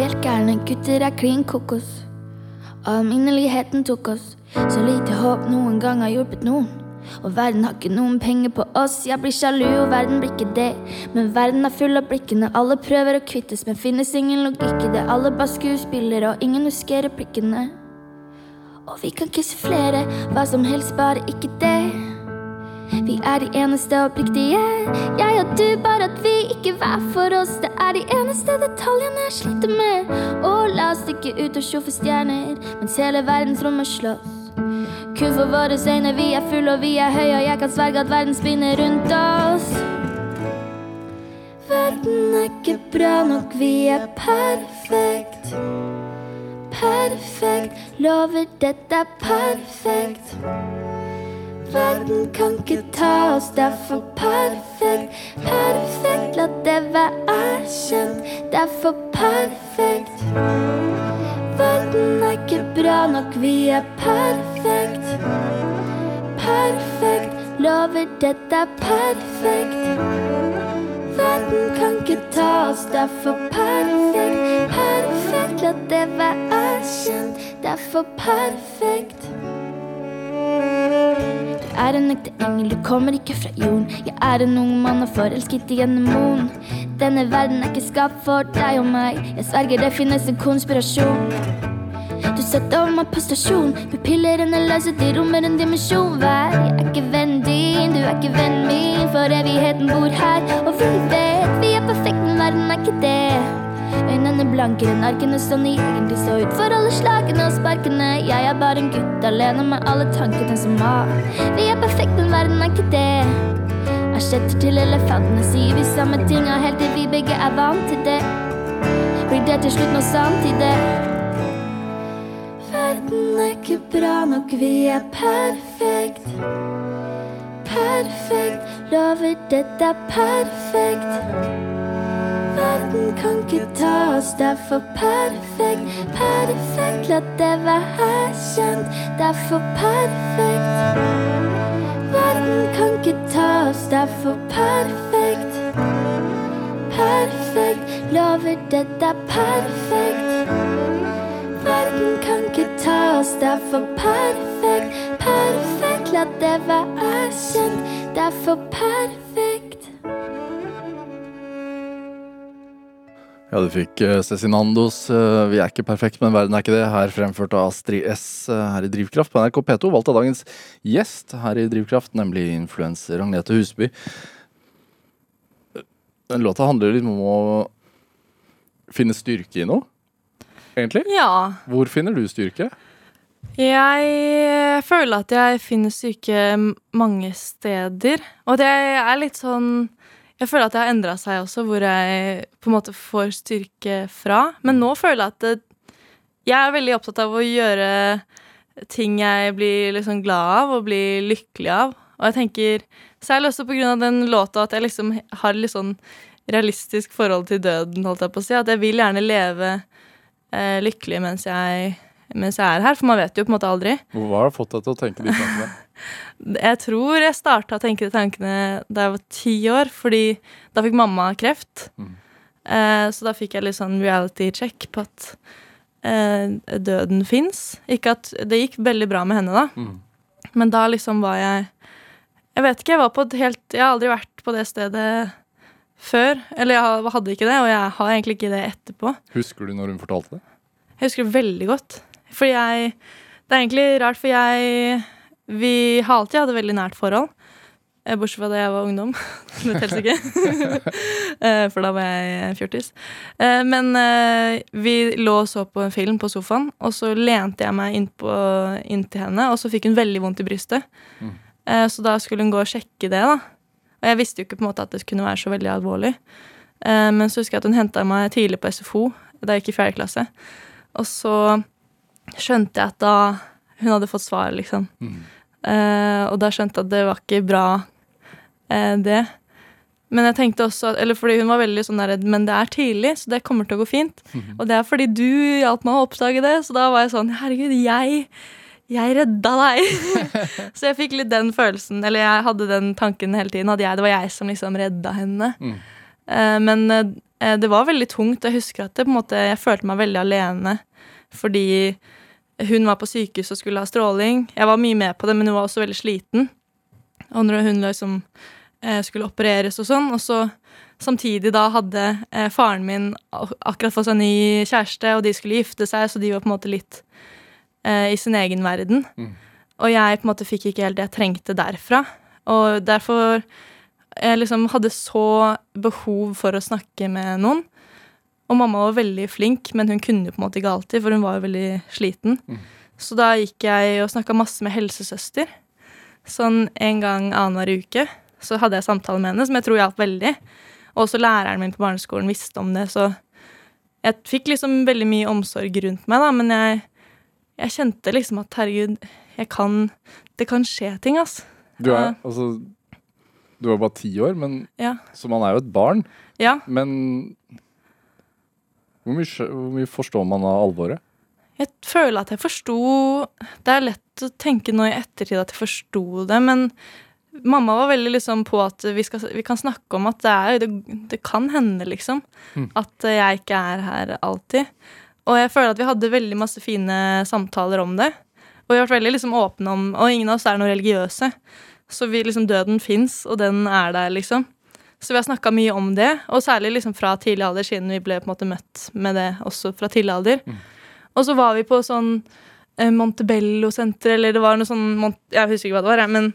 Helt gærne, gutter er klin kokos. Alminneligheten tok oss, så lite håp noen gang har hjulpet noen. Og verden har ikke noen penger på oss, jeg blir sjalu, og verden blir ikke det. Men verden er full av blikkene, alle prøver å kvittes, men finnes ingen logikk i det. Alle bare skuespillere, og ingen husker replikkene. Og vi kan kysse flere, hva som helst, bare ikke det. Vi er de eneste oppriktige, jeg og du, bare at vi ikke hver for oss. Det er de eneste detaljene jeg sliter med. Og la oss stikke ut og sjå stjerner, mens hele verdensrommet slåss. Kun for våre øyne, vi er fulle og vi er høye, og jeg kan sverge at verden spinner rundt oss. Verden er ikke bra nok, vi er perfekt. Perfekt, lover dette er perfekt. Verden kan ikke ta oss, det er for perfekt. Perfekt, la det være erkjent. Det er for perfekt. Verden er ikke bra nok, vi er perfekt. Perfekt, lover dette er perfekt. Verden kan ikke ta oss, det er for perfekt. Perfekt, la det være erkjent. Det er for perfekt. Du er en ekte engel, du kommer ikke fra jorden. Jeg er en ung mann og forelsket i en demon. Denne verden er ikke skapt for deg og meg. Jeg sverger det finnes en konspirasjon. Du setter over meg på stasjon. Pupillene løser, de rommer en dimensjon hver. Jeg er ikke vennen din, du er ikke vennen min, for evigheten bor her. Og vi vet vi er perfekte, men verden er ikke det. Øynene blankere enn arkene som de egentlig så ut for alle slagene og sparkene. Jeg er bare en gutt alene med alle tankene som har. Vi er perfekte, men verden er ikke det. Asjetter til elefantene sier vi samme tinga helt til vi begge er vant til det. Blir det til slutt noe sant i det? Verden er ikke bra nok, vi er perfekt. Perfekt, lover dette er perfekt. Verden kan ikke ta oss, det er perfekt. Perfekt, la det være erkjent. Det er for perfekt. Verden kan ikke ta oss, det er perfekt. perfekt. Lover dette er perfekt. Verden kan ikke ta oss, det er for perfekt. Perfekt, la det være kjent. Det er for perfekt. Ja, du fikk uh, Cezinandos eh, 'Vi er ikke perfekt, men verden er ikke det', her fremført av Astrid S eh, her i Drivkraft på NRK P2, valgt av dagens gjest her i Drivkraft, nemlig influenser Agnete Husby. Den låta handler litt om å finne styrke i noe, egentlig. Ja. Hvor finner du styrke? Jeg føler at jeg finner styrke mange steder. Og det er litt sånn Jeg føler at det har endra seg også, hvor jeg på en måte får styrke fra. Men nå føler jeg at det, jeg er veldig opptatt av å gjøre ting jeg blir liksom glad av og blir lykkelig av. Og jeg tenker særlig også på grunn av den låta at jeg liksom har litt sånn realistisk forhold til døden, holdt jeg på å si. At jeg vil gjerne leve eh, lykkelig mens jeg, mens jeg er her, for man vet jo på en måte aldri. Hva har fått deg til å tenke de tankene? Jeg tror jeg starta å tenke de tankene da jeg var ti år, fordi da fikk mamma kreft. Mm. Eh, så da fikk jeg litt sånn reality check på at eh, døden fins. Ikke at Det gikk veldig bra med henne, da. Mm. Men da liksom var jeg Jeg vet ikke, jeg var på et helt Jeg har aldri vært på det stedet før. Eller jeg hadde ikke det, og jeg har egentlig ikke det etterpå. Husker du når hun fortalte det? Jeg husker det veldig godt. Fordi jeg Det er egentlig rart, for jeg Vi har alltid hatt et veldig nært forhold. Eh, Bortsett fra da jeg var ungdom. [LAUGHS] Det teller ikke. [LAUGHS] Eh, For da var jeg fjortis. Eh, Men eh, vi lå og så på en film på sofaen, og så lente jeg meg inntil henne, og så fikk hun veldig vondt i brystet. Mm. Så da skulle hun gå og sjekke det, da. Og jeg visste jo ikke på en måte at det kunne være så veldig alvorlig. Men så husker jeg at hun henta meg tidlig på SFO da jeg gikk i fjerde klasse. Og så skjønte jeg at da hun hadde fått svar, liksom. Mm. Eh, og da skjønte jeg at det var ikke bra, eh, det. Men jeg tenkte også, eller fordi hun var veldig sånn der, men det er tidlig, så det kommer til å gå fint. Og det er fordi du hjalp meg å oppdage det, så da var jeg sånn, herregud, jeg, jeg redda deg. [LAUGHS] så jeg fikk litt den følelsen, eller jeg hadde den tanken hele tiden, at jeg, det var jeg som liksom redda henne. Mm. Eh, men det var veldig tungt. Jeg husker at det, på en måte, jeg følte meg veldig alene. Fordi hun var på sykehus og skulle ha stråling. Jeg var mye med på det, men hun var også veldig sliten. Og når hun liksom eh, skulle opereres og sånn, og så samtidig da hadde eh, faren min akkurat fått seg ny kjæreste, og de skulle gifte seg, så de var på en måte litt eh, i sin egen verden. Mm. Og jeg på en måte fikk ikke helt det jeg trengte derfra. Og derfor jeg liksom hadde så behov for å snakke med noen. Og mamma var veldig flink, men hun kunne jo på en måte ikke alltid, for hun var jo veldig sliten. Mm. Så da gikk jeg og snakka masse med helsesøster. Sånn en gang annenhver uke. Så hadde jeg samtale med henne, som jeg tror hjalp veldig. Og også læreren min på barneskolen visste om det, så jeg fikk liksom veldig mye omsorg rundt meg, da, men jeg, jeg kjente liksom at herregud, jeg kan Det kan skje ting, ass. Du er altså Du var bare ti år, men Ja. så man er jo et barn. Ja. Men hvor mye, hvor mye forstår man av alvoret? Jeg føler at jeg forsto Det er lett å tenke nå i ettertid at jeg forsto det, men mamma var veldig liksom på at vi, skal, vi kan snakke om at det, er, det, det kan hende, liksom. Mm. At jeg ikke er her alltid. Og jeg føler at vi hadde veldig masse fine samtaler om det. Og vi har vært veldig liksom åpne om Og ingen av oss er noe religiøse. Så vi, liksom, døden fins, og den er der, liksom. Så vi har snakka mye om det, og særlig liksom fra tidlig alder, siden vi ble på en måte møtt med det også fra tidlig alder. Og så var vi på sånn eh, Montebello-senter, eller det var noe sånn Mont Jeg husker ikke hva det var, men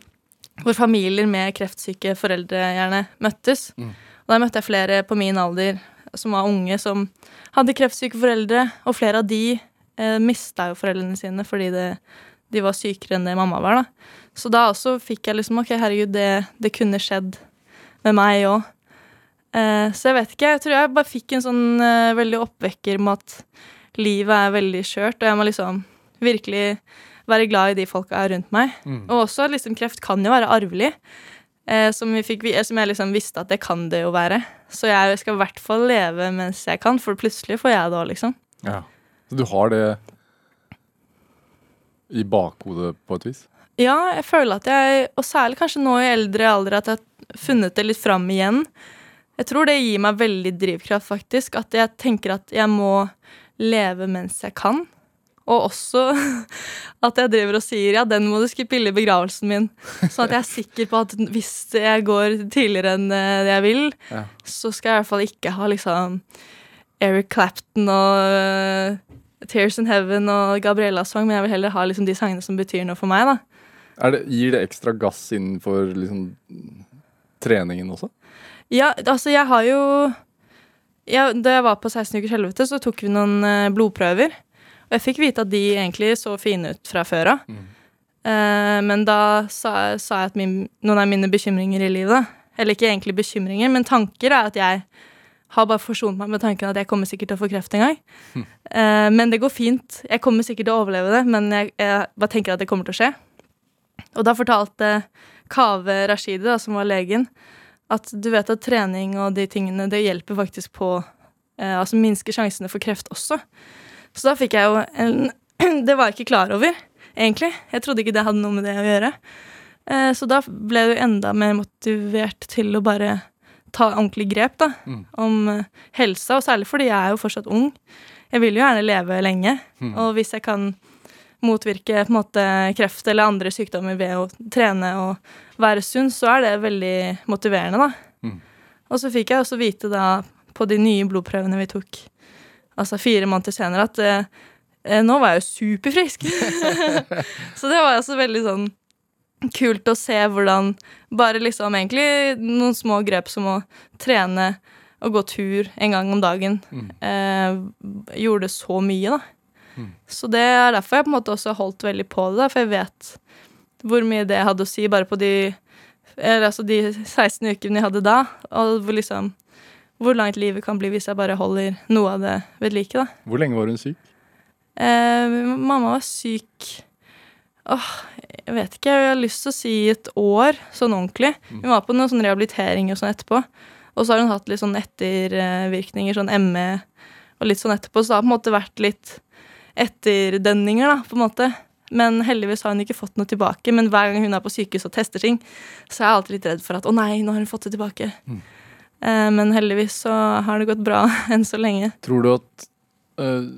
hvor familier med kreftsyke foreldre gjerne møttes. Mm. Og der møtte jeg flere på min alder som var unge, som hadde kreftsyke foreldre, og flere av de eh, mista jo foreldrene sine fordi det, de var sykere enn det mamma var. da. Så da også fikk jeg liksom Ok, herregud, det, det kunne skjedd med meg òg. Eh, så jeg vet ikke. Jeg tror jeg bare fikk en sånn eh, veldig oppvekker med at livet er veldig skjørt, og jeg må liksom virkelig være glad i de folka er rundt meg. Mm. Og også liksom kreft kan jo være arvelig. Eh, som, vi fikk, eh, som jeg liksom visste at det kan det jo være. Så jeg skal i hvert fall leve mens jeg kan, for plutselig får jeg det òg, liksom. Ja. Så du har det i bakhodet på et vis? Ja, jeg føler at jeg, og særlig kanskje nå i eldre alder, at jeg funnet det litt fram igjen. Jeg tror det gir meg veldig drivkraft, faktisk. At jeg tenker at jeg må leve mens jeg kan. Og også [LAUGHS] at jeg driver og sier ja, den må du spille i begravelsen min. Sånn at jeg er sikker på at hvis jeg går tidligere enn eh, jeg vil, Ja. så skal jeg i hvert fall ikke ha liksom Eric Clapton og eh, Tears in Heaven og Gabriellas sang, men jeg vil heller ha liksom de sangene som betyr noe for meg. da. Det, gir det ekstra gass innenfor liksom, treningen også? Ja, altså jeg har jo ja, Da jeg var på 16 ukers helvete, så tok vi noen eh, blodprøver. Og jeg fikk vite at de egentlig så fine ut fra før av. Eh, men da sa, sa jeg at min, noen av mine bekymringer i livet Eller ikke egentlig bekymringer, men tanker er at jeg har bare forsont meg med tanken at jeg kommer sikkert til å få kreft en gang. Eh, men det går fint. Jeg kommer sikkert til å overleve det, men jeg, jeg bare tenker at det kommer til å skje. Og da fortalte Kaveh Rashidi, da, som var legen, at du vet at trening og de tingene, det hjelper faktisk på eh, Altså minsker sjansene for kreft også. Så da fikk jeg jo en [CLEARS THROAT] Det var jeg ikke klar over, egentlig. Jeg trodde ikke det hadde noe med det å gjøre. Eh, så da ble jeg jo enda mer motivert til å bare ta ordentlig grep da, om eh, helsa, og særlig fordi jeg er jo fortsatt ung. Jeg vil jo gjerne leve lenge, og hvis jeg kan motvirke på en måte kreft eller andre sykdommer ved å trene og være sunn, så er det veldig motiverende, da. Og så fikk jeg også vite da på de nye blodprøvene vi tok, altså fire måneder senere, at eh, nå var jeg jo superfrisk. [LAUGHS] så det var også veldig sånn kult å se hvordan bare liksom egentlig noen små grep som å trene og gå tur en gang om dagen eh, gjorde så mye, da. Så det er derfor jeg på en måte også holdt veldig på det, for jeg vet hvor mye det hadde å si bare på de, eller, altså de 16 ukene jeg hadde da, og hvor liksom hvor langt livet kan bli hvis jeg bare holder noe av det ved like. da. Hvor lenge var hun syk? Eh, mamma var syk Åh, jeg vet ikke. Jeg har lyst til å si et år, sånn ordentlig. Hun var på noe sånn rehabilitering og sånn etterpå. Og så har hun hatt litt sånn ettervirkninger, sånn ME og litt sånn etterpå. Så det har på en måte vært litt etterdønninger, da, på en måte. Men heldigvis har hun ikke fått noe tilbake. Men hver gang hun er på sykehus og tester ting, så er jeg alltid litt redd for at å nei, nå har hun fått det tilbake. Eh, men heldigvis så har det gått bra [LAUGHS] enn så lenge. Tror du at øh,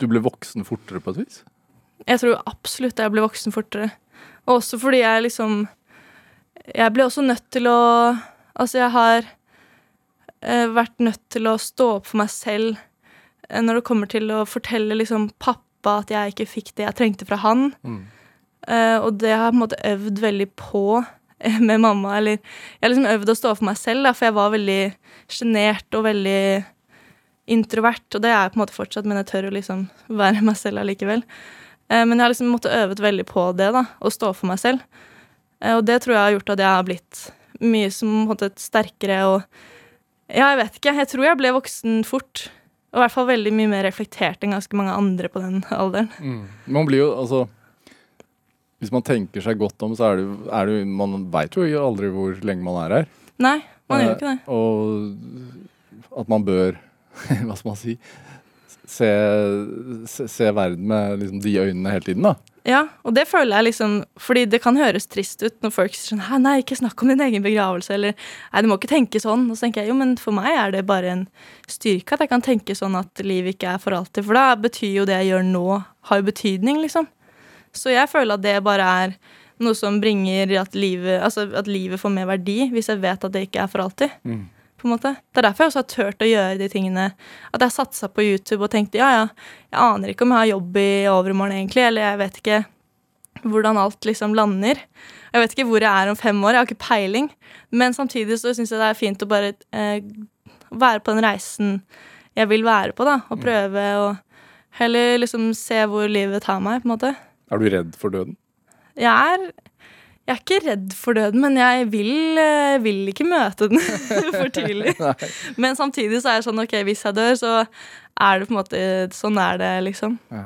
du ble voksen fortere på et vis? Jeg tror absolutt jeg ble voksen fortere. Og også fordi jeg liksom Jeg ble også nødt til å Altså, jeg har øh, vært nødt til å stå opp for meg selv når det kommer til å fortelle liksom pappa at jeg ikke fikk det jeg trengte fra han. Eh, og det har jeg på en måte øvd veldig på eh, med mamma. Eller jeg har liksom øvd å stå for meg selv, da, for jeg var veldig sjenert og veldig introvert. Og det er jeg på en måte fortsatt, men jeg tør å liksom være meg selv allikevel. Uh, men jeg har liksom måttet øvet veldig på det, da, å stå for meg selv. Uh, og det tror jeg har gjort at jeg har blitt mye som på en måte sterkere og Ja, jeg vet ikke. Jeg tror jeg ble voksen fort. Og i hvert fall veldig mye mer reflektert enn ganske mange andre på den [LAUGHS] alderen. Man blir jo, altså Hvis man tenker seg godt om, så er det er det Man veit jo aldri hvor lenge man er her. Nei, man gjør jo ikke det. Eh, Og at man bør, [LAUGHS] hva skal man si, se, se, se verden med liksom de øynene hele tiden, da. Ja, og det føler jeg liksom Fordi det kan høres trist ut når folk sier sånn nei, ikke snakk om din egen begravelse, eller Nei, du må ikke tenke sånn. Og så tenker jeg jo, men for meg er det bare en styrke at jeg kan tenke sånn at livet ikke er for alltid. For da betyr jo det jeg gjør nå, har jo betydning, liksom. Så jeg føler at det bare er noe som bringer at livet, altså at livet får mer verdi, hvis jeg vet at det ikke er for alltid. På en måte. Det er derfor jeg også har turt å gjøre de tingene. At jeg satsa på YouTube og tenkte ja, ja, jeg aner ikke om jeg har jobb i overmorgen egentlig, eller jeg vet ikke hvordan alt liksom lander. Jeg vet ikke hvor jeg er om fem år, jeg har ikke peiling. Men samtidig så syns jeg det er fint å bare eh, være på den reisen jeg vil være på, da. Og prøve å heller liksom se hvor livet tar meg, på en måte. Er du redd for døden? Jeg er, jeg er ikke redd for døden, men jeg vil, eh, vil ikke møte den [LAUGHS] for tidlig. [LAUGHS] Men samtidig så er jeg sånn, ok, hvis jeg dør, så er det på en måte Sånn er det, liksom. Ja.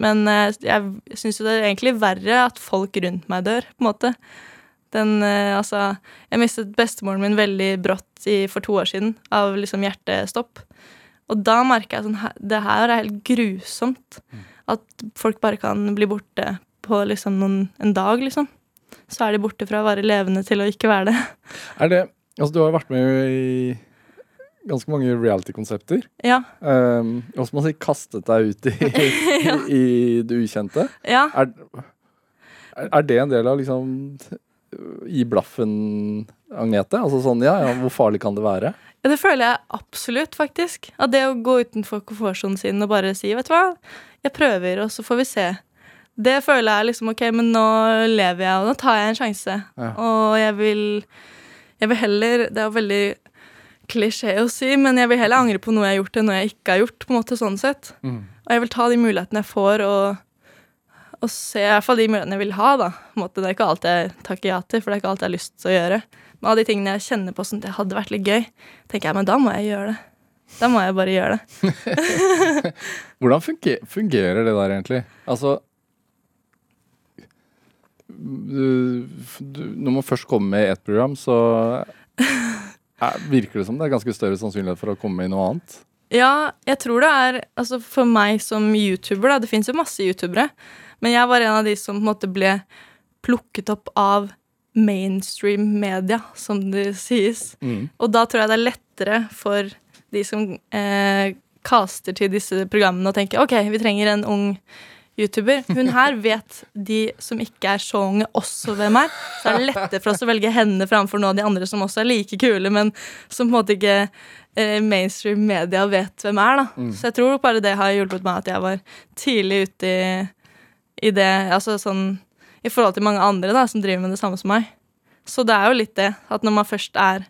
Men eh, jeg syns jo det er egentlig verre at folk rundt meg dør, på en måte. Den, eh, altså, jeg mistet bestemoren min veldig brått i, for to år siden av liksom hjertestopp. Og da merker jeg sånn Det her er helt grusomt. At folk bare kan bli borte på liksom noen, en dag, liksom. Så er de borte fra å være levende til å ikke være det. Er det Altså, du har vært med i ganske mange reality-konsepter. Ja. Um, hva skal man si, kastet deg ut i, [LAUGHS] Ja. i det ukjente. ja. Er- er det en del av liksom Gi blaffen, Agnete? Altså sånn, ja, ja, hvor farlig kan det være? Ja, det føler jeg absolutt, faktisk. At det å gå utenfor komfortsonen sin og bare si, vet du hva, jeg prøver, og så får vi se. Det føler jeg liksom, ok, men nå lever jeg, og nå tar jeg en sjanse. Ja. Og jeg vil, jeg vil heller, det er jo veldig klisjé å si, men jeg vil heller angre på noe jeg har gjort enn noe jeg ikke har gjort, på en måte sånn sett. Og jeg vil ta de mulighetene jeg får, og, og se i hvert fall de mulighetene jeg vil ha, da. På en måte, det er ikke alt jeg takker ja til, for det er ikke alt jeg har lyst til å gjøre. Men av de tingene jeg kjenner på som det hadde vært litt gøy, tenker jeg, men da må jeg gjøre det. Da må jeg bare gjøre det. [LAUGHS] Hvordan fungerer det der egentlig? Altså du, Når man først kommer med i ett program, så er, virker det som det er ganske større sannsynlighet for å komme med i noe annet. Ja, jeg tror det er Altså for meg som YouTuber, da, det fins jo masse YouTubere, men jeg var en av de som på en måte ble plukket opp av mainstream media, som det sies. Og da tror jeg det er lettere for de som eh, caster til disse programmene og tenker ok, vi trenger en ung YouTuber. Hun her vet de som ikke er så unge, også hvem er. Så er det lettere for oss å velge henne framfor noen av de andre som også er like kule, men som på en måte ikke eh, mainstream media vet hvem er. da. Så jeg tror bare det har hjulpet meg at jeg var tidlig ute i, i det altså sånn, I forhold til mange andre da, som driver med det samme som meg. Så det er jo litt det, at når man først er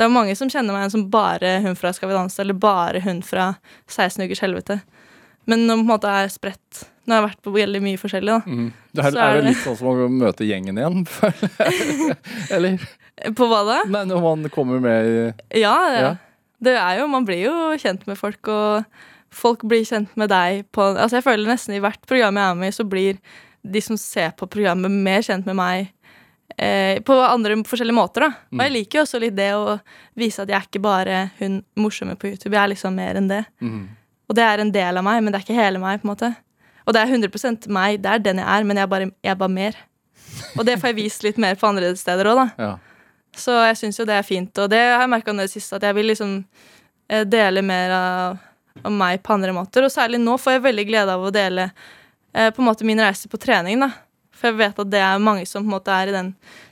Det er mange som kjenner meg som bare hun fra Skal vi danse, eller bare hun fra 16 ukers helvete. Men når man på en måte er spredt Nå har jeg vært på veldig mye forskjellig, da. Det er, Så er det litt sånn som å møte gjengen igjen? [LAUGHS] Eller? På hva da? Nei, når man kommer med i Ja, ja. Det er jo, man blir jo kjent med folk, og folk blir kjent med deg på Altså, jeg føler nesten i hvert program jeg er med i, så blir de som ser på programmet, mer kjent med meg eh, på andre forskjellige måter, da. Og jeg liker jo også litt det å vise at jeg er ikke bare hun morsomme på YouTube, jeg er liksom mer enn det. Og det er en del av meg, men det er ikke hele meg, på en måte. Og det er 100 meg, det er den jeg er, men jeg er bare, jeg er bare mer. Og det får jeg vist litt mer på andre steder òg, da. Ja. Så jeg syns jo det er fint, og det har jeg merka nå i det siste, at jeg vil liksom eh, dele mer av, av meg på andre måter. Og særlig nå får jeg veldig glede av å dele eh, på en måte min reise på trening, da. For jeg vet at det er mange som på en måte er i den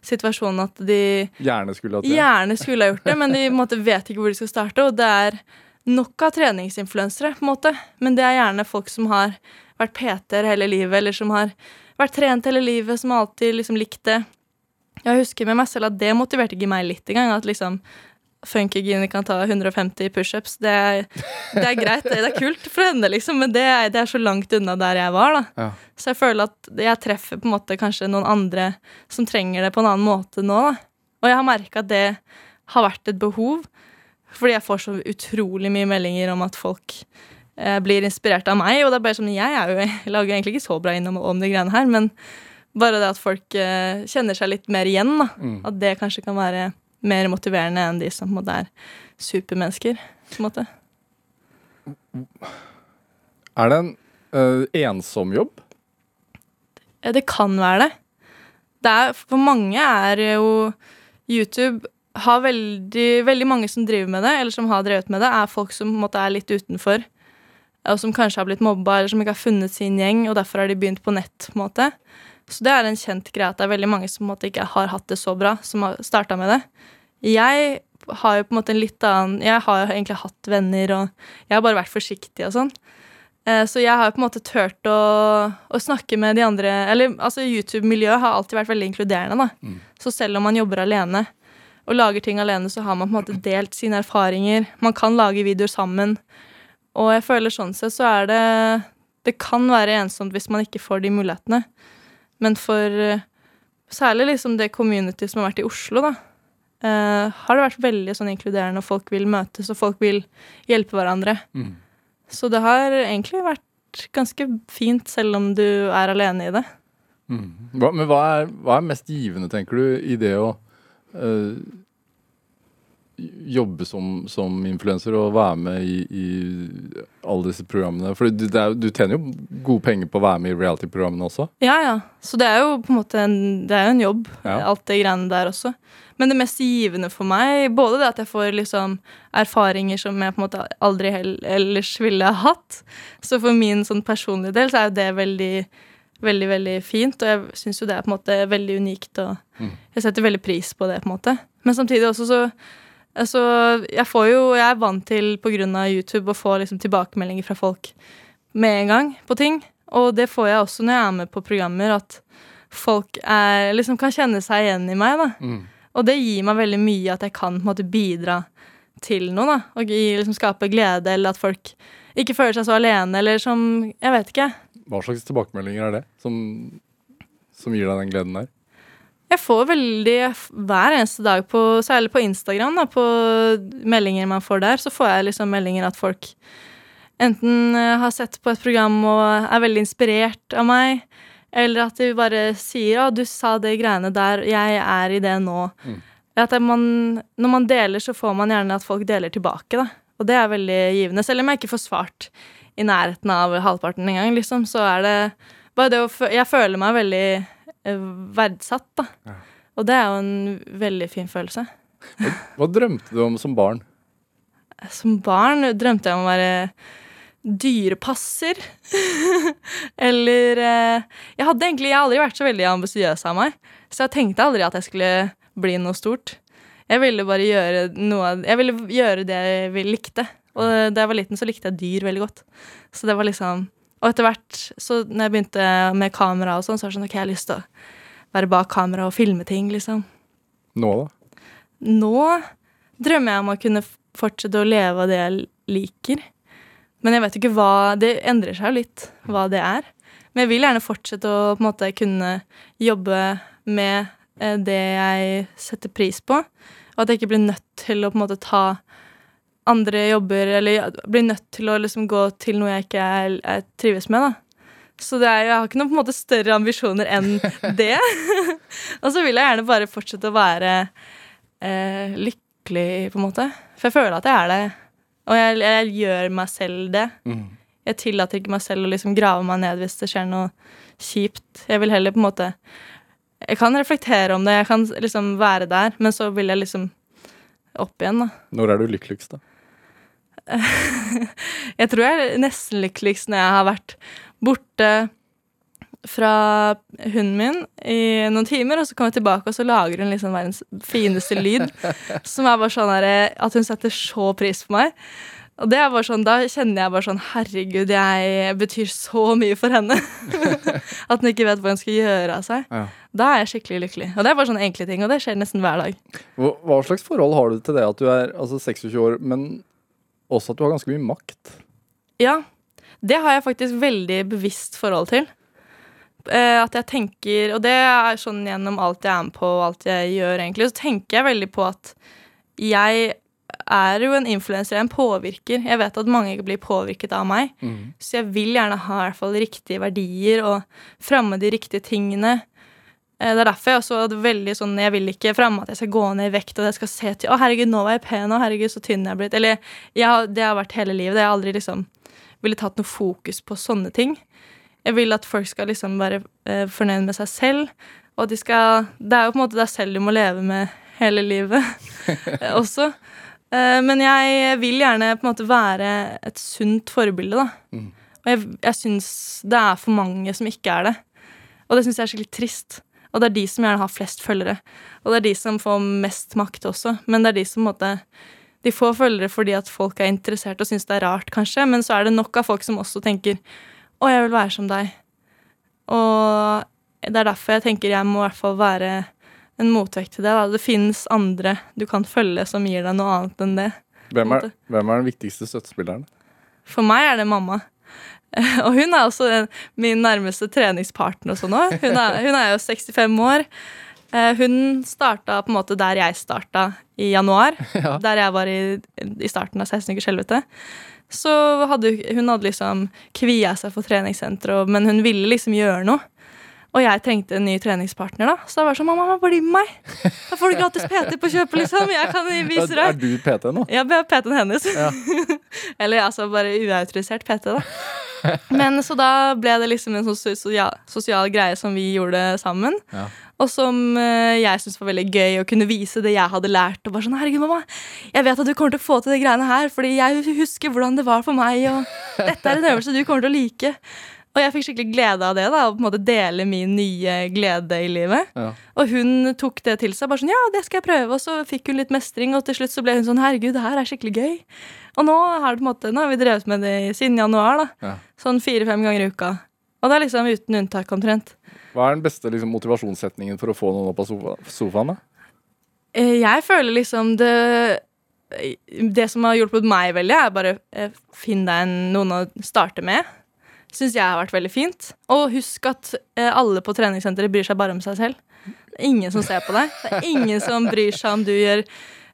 situasjonen at de Gjerne skulle det. gjerne skulle ha gjort det, men de på en måte vet ikke hvor de skal starte. Og det er nok av treningsinfluensere, på en måte. Men det er gjerne folk som har vært PT-er hele livet, eller som har vært trent hele livet, som alltid liksom likt det. Jeg husker med meg selv at det motiverte ikke meg litt engang. At liksom Funky kan ta 150 pushups. Det, er- det er greit, det er kult for henne, liksom, men det er, det er så langt unna der jeg var. da. Ja. Så jeg føler at jeg treffer på en måte kanskje noen andre som trenger det på en annen måte nå. da. Og jeg har merka at det har vært et behov, fordi jeg får så utrolig mye meldinger om at folk blir inspirert av meg. Og det er bare sånn, jeg, er jo, [LAUGHS] lager egentlig ikke så bra innom om de greiene her, men bare det at folk eh, kjenner seg litt mer igjen, da. At det kanskje kan være mer motiverende enn de som på en måte er supermennesker. på en måte. Er det en uh, ensom jobb? Eh, Det kan være det. det er, for mange er jo YouTube har veldig, veldig mange som driver med det, eller som har drevet med det, er folk som på en måte er litt utenfor. Og som kanskje har blitt mobba, eller som ikke har funnet sin gjeng, og derfor har de begynt på nett. på en måte. Så det er en kjent greie at det er veldig mange som på en måte ikke har hatt det så bra, som har starta med det. Jeg har jo på en måte en litt annen Jeg har jo egentlig hatt venner, og jeg har bare vært forsiktig og sånn. Eh, Så jeg har jo på en måte turt å, å snakke med de andre Eller altså YouTube-miljøet har alltid vært veldig inkluderende, da. Så selv om man jobber alene og lager ting alene, så har man på en måte delt sine erfaringer. Man kan lage videoer sammen. Og jeg føler sånn sett så er det Det kan være ensomt hvis man ikke får de mulighetene. Men for eh, særlig liksom det community som har vært i Oslo, da, uh, har det vært veldig sånn inkluderende, og folk vil møtes, og folk vil hjelpe hverandre. Så det har egentlig vært ganske fint, selv om du er alene i det. Hva, men hva er, hva er mest givende, tenker du, i det å øh, jobbe som, som influenser og være med i, i alle disse programmene? For du, det er, du tjener jo gode penger på å være med i reality-programmene også. Ja, ja. Så det er jo på en måte en, det er jo en jobb, Ja. alt det greiene der også. Men det mest givende for meg, både det at jeg får liksom erfaringer som jeg på en måte aldri ellers ville ha hatt, så for min sånn personlige del så er jo det veldig, veldig, veldig fint, og jeg syns jo det er på en måte veldig unikt, og Mm. jeg setter veldig pris på det, på en måte. Men samtidig også så Altså, jeg får jo Jeg er vant til, av YouTube, å få liksom tilbakemeldinger fra folk med en gang på ting. Og det får jeg også når jeg er med på programmer, at folk er, liksom kan kjenne seg igjen i meg. da. Mm. Og det gir meg veldig mye at jeg kan på en måte, bidra til noe. da. Og liksom, skape glede, eller at folk ikke føler seg så alene, eller som Jeg vet ikke. Hva slags tilbakemeldinger er det som, som gir deg den gleden der? Jeg får veldig hver eneste dag, på, særlig på Instagram, da, på meldinger man får der, så får jeg liksom meldinger at folk enten eh, har sett på et program og er veldig inspirert av meg, eller at de bare sier 'Å, du sa det greiene der, jeg er i det nå'. Mm. At man, når man deler, så får man gjerne at folk deler tilbake, da. Og det er veldig givende. Selv om jeg ikke får svart i nærheten av halvparten engang, liksom, så er det bare det å Jeg føler meg veldig verdsatt, da. Ja. Og det er jo en veldig fin følelse. Hva drømte du om som barn? Som barn drømte jeg om å være dyrepasser. [LAUGHS] Eller eh, Jeg hadde egentlig jeg har aldri vært så veldig ambisiøs av meg, så jeg tenkte aldri at jeg skulle bli noe stort. Jeg ville bare gjøre noe Jeg ville gjøre det jeg likte. Og da jeg var liten, så likte jeg dyr veldig godt. Så det var liksom Og etter hvert, så når jeg begynte med kamera og sånn, så var det sånn OK, jeg har lyst til å være bak kamera og filme ting, liksom. Nå, da? Nå drømmer jeg om å kunne fortsette å leve av det jeg liker. Men jeg vet ikke hva Det endrer seg jo litt hva det er. Men jeg vil gjerne fortsette å på en måte kunne jobbe med eh, det jeg setter pris på. Og at jeg ikke blir nødt til å på en måte ta andre jobber, eller blir nødt til å liksom gå til noe jeg ikke er, er trives med, da. Så det er, jeg har ikke noen på en måte større ambisjoner enn [LAUGHS] det. [LAUGHS] og så vil jeg gjerne bare fortsette å være eh, lykkelig, på en måte. For jeg føler at jeg er det. Og jeg, jeg gjør meg selv det. Mm. Jeg tillater ikke meg selv å liksom grave meg ned hvis det skjer noe kjipt. Jeg vil heller på en måte Jeg kan reflektere om det, jeg kan liksom være der, men så vil jeg liksom opp igjen, da. Når er du lykkeligst, da? Jeg tror jeg er nesten lykkeligst når jeg har vært borte fra hunden min i noen timer, og så kommer jeg tilbake, og så lager hun liksom verdens fineste lyd. Som er bare sånn her, at hun setter så pris på meg. Og det er bare sånn, Da kjenner jeg bare sånn Herregud, jeg betyr så mye for henne. [LAUGHS] at hun ikke vet hva hun skal gjøre av seg. Ja. Da er jeg skikkelig lykkelig. Og det er bare sånne enkle ting, og det skjer nesten hver dag. Hva, slags forhold har du til det at du er altså 26 år, men også at du har ganske mye makt? Ja, det har jeg faktisk veldig bevisst forhold til. Eh, at jeg tenker, og det er sånn gjennom alt jeg er med på og alt jeg gjør, egentlig, så tenker jeg veldig på at jeg er jo en influenser, er en påvirker. Jeg vet at mange ikke blir påvirket av meg, Mm. så jeg vil gjerne ha i hvert fall riktige verdier og fremme de riktige tingene. Eh, Det er derfor jeg også hadde veldig sånn Jeg vil ikke fremme at jeg skal gå ned i vekt, og jeg skal se til Å, herregud, nå var jeg pen, og herregud, så tynn jeg er blitt. Eller jeg, det har vært hele livet. Jeg har aldri liksom ville tatt noe fokus på sånne ting. Jeg vil at folk skal liksom være eh, fornøyd med seg selv, og at de skal Det er jo på en måte deg selv du må leve med hele livet [LAUGHS] eh, også. Eh, men jeg vil gjerne på en måte være et sunt forbilde, da. Mm. Og jeg, jeg syns det er for mange som ikke er det. Og det syns jeg er skikkelig trist. Og det er de som gjerne har flest følgere. Og det er de som får mest makt også. Men det er de som måte De får følgere fordi at folk er interessert og syns det er rart, kanskje, men så er det nok av folk som også tenker 'Å, jeg vil være som deg'. Og det er derfor jeg tenker jeg må i hvert fall være en motvekt til det. Da. Det finnes andre du kan følge som gir deg noe annet enn det. Hvem er, hvem er den viktigste støttespilleren? For meg er det mamma. [LAUGHS] Og hun er også den- min nærmeste treningspartner også nå. Hun er, hun er jo 65 år. Eh, Hun starta på en måte der jeg starta i januar. [LAUGHS] Der jeg var i, i starten av 16 ukers helvete. Så hadde hun- hun hadde liksom kvia seg for treningssenteret, men hun ville liksom gjøre noe. Og jeg trengte en ny treningspartner, da. Så da var sånn, mamma, bli med meg! Da får du gratis PT på kjøpet, liksom. Jeg kan [LAUGHS] vise Er du PT nå? Jeg ble PT-en hennes. Ja. [LAUGHS] Eller altså bare uautorisert PT, da. Men så da ble det liksom en sånn sosial, sosial greie som vi gjorde sammen. Ja. Og som eh, jeg syntes var veldig gøy å kunne vise det jeg hadde lært. Og bare sånn, herregud mamma, jeg vet at du kommer til å få til de greiene her, fordi jeg husker hvordan det var for meg, og dette er en øvelse du kommer til å like. Og jeg fikk skikkelig glede av det, da, å på en måte dele min nye glede i livet. Ja. Og hun tok det til seg. bare sånn, ja, det skal jeg prøve, Og så fikk hun litt mestring, og til slutt så ble hun sånn herregud, det her er skikkelig gøy. Og nå har, måte, nå har vi drevet med det siden januar. da, Ja. Sånn fire-fem ganger i uka. Og det er liksom uten unntak omtrent. Hva er den beste liksom, motivasjonssetningen for å få noen opp av sofa sofaen? da? Eh, Jeg føler liksom det Det som har hjulpet meg veldig, er bare eh, finn deg en, noen å starte med. Syns jeg har vært veldig fint. Og husk at eh, alle på treningssenteret bryr seg bare om seg selv. Det er ingen som ser på deg. Det er ingen som bryr seg om du gjør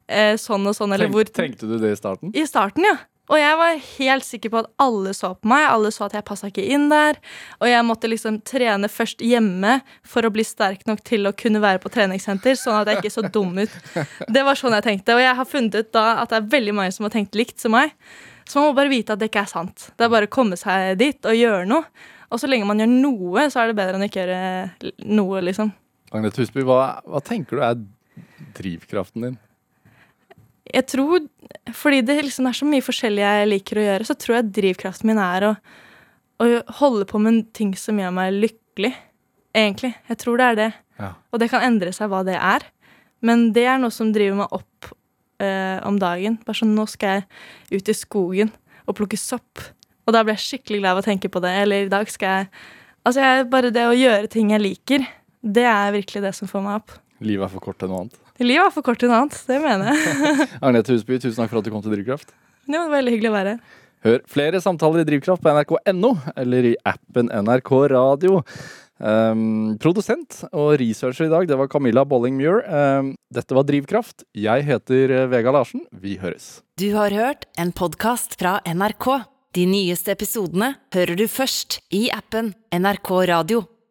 eh, sånn og sånn, eller hvor Trengte du det i starten? I starten, ja. Og jeg var helt sikker på at alle så på meg. Alle så at jeg passa ikke inn der. Og jeg måtte liksom trene først hjemme for å bli sterk nok til å kunne være på treningssenter, sånn at jeg ikke så dum ut. Det var sånn jeg tenkte. Og jeg har funnet ut da at det er veldig mange som har tenkt likt som meg. Så man må bare vite at det ikke er sant. Det er bare å komme seg dit og gjøre noe. Og så lenge man gjør noe, så er det bedre enn ikke gjøre noe, liksom. Agnete Husby, hva, hva tenker du er drivkraften din? jeg tror, fordi det liksom er så mye forskjellig jeg liker å gjøre, så tror jeg drivkraften min er å, å holde på med ting som gjør meg lykkelig. Egentlig. Jeg tror det er det. Ja. Og det kan endre seg hva det er. Men det er noe som driver meg opp eh, om dagen. Bare sånn, nå skal jeg ut i skogen og plukke sopp. Og da blir jeg skikkelig glad av å tenke på det. Eller i dag skal jeg Altså, jeg, bare det å gjøre ting jeg liker, det er virkelig det som får meg opp. Livet er for kort til noe annet. Livet er for kort til noe annet. Det mener jeg. [LAUGHS] Agnete Husby, tusen takk for at du kom til Drivkraft. Det var veldig hyggelig å være her. Hør flere samtaler i Drivkraft på nrk.no eller i appen NRK Radio. Um, produsent og researcher i dag, det var Camilla Bolling-Muir. Um, dette var Drivkraft. Jeg heter eh, Vega Larsen. Vi høres. Du har hørt en podkast fra NRK. De nyeste episodene hører du først i appen NRK Radio.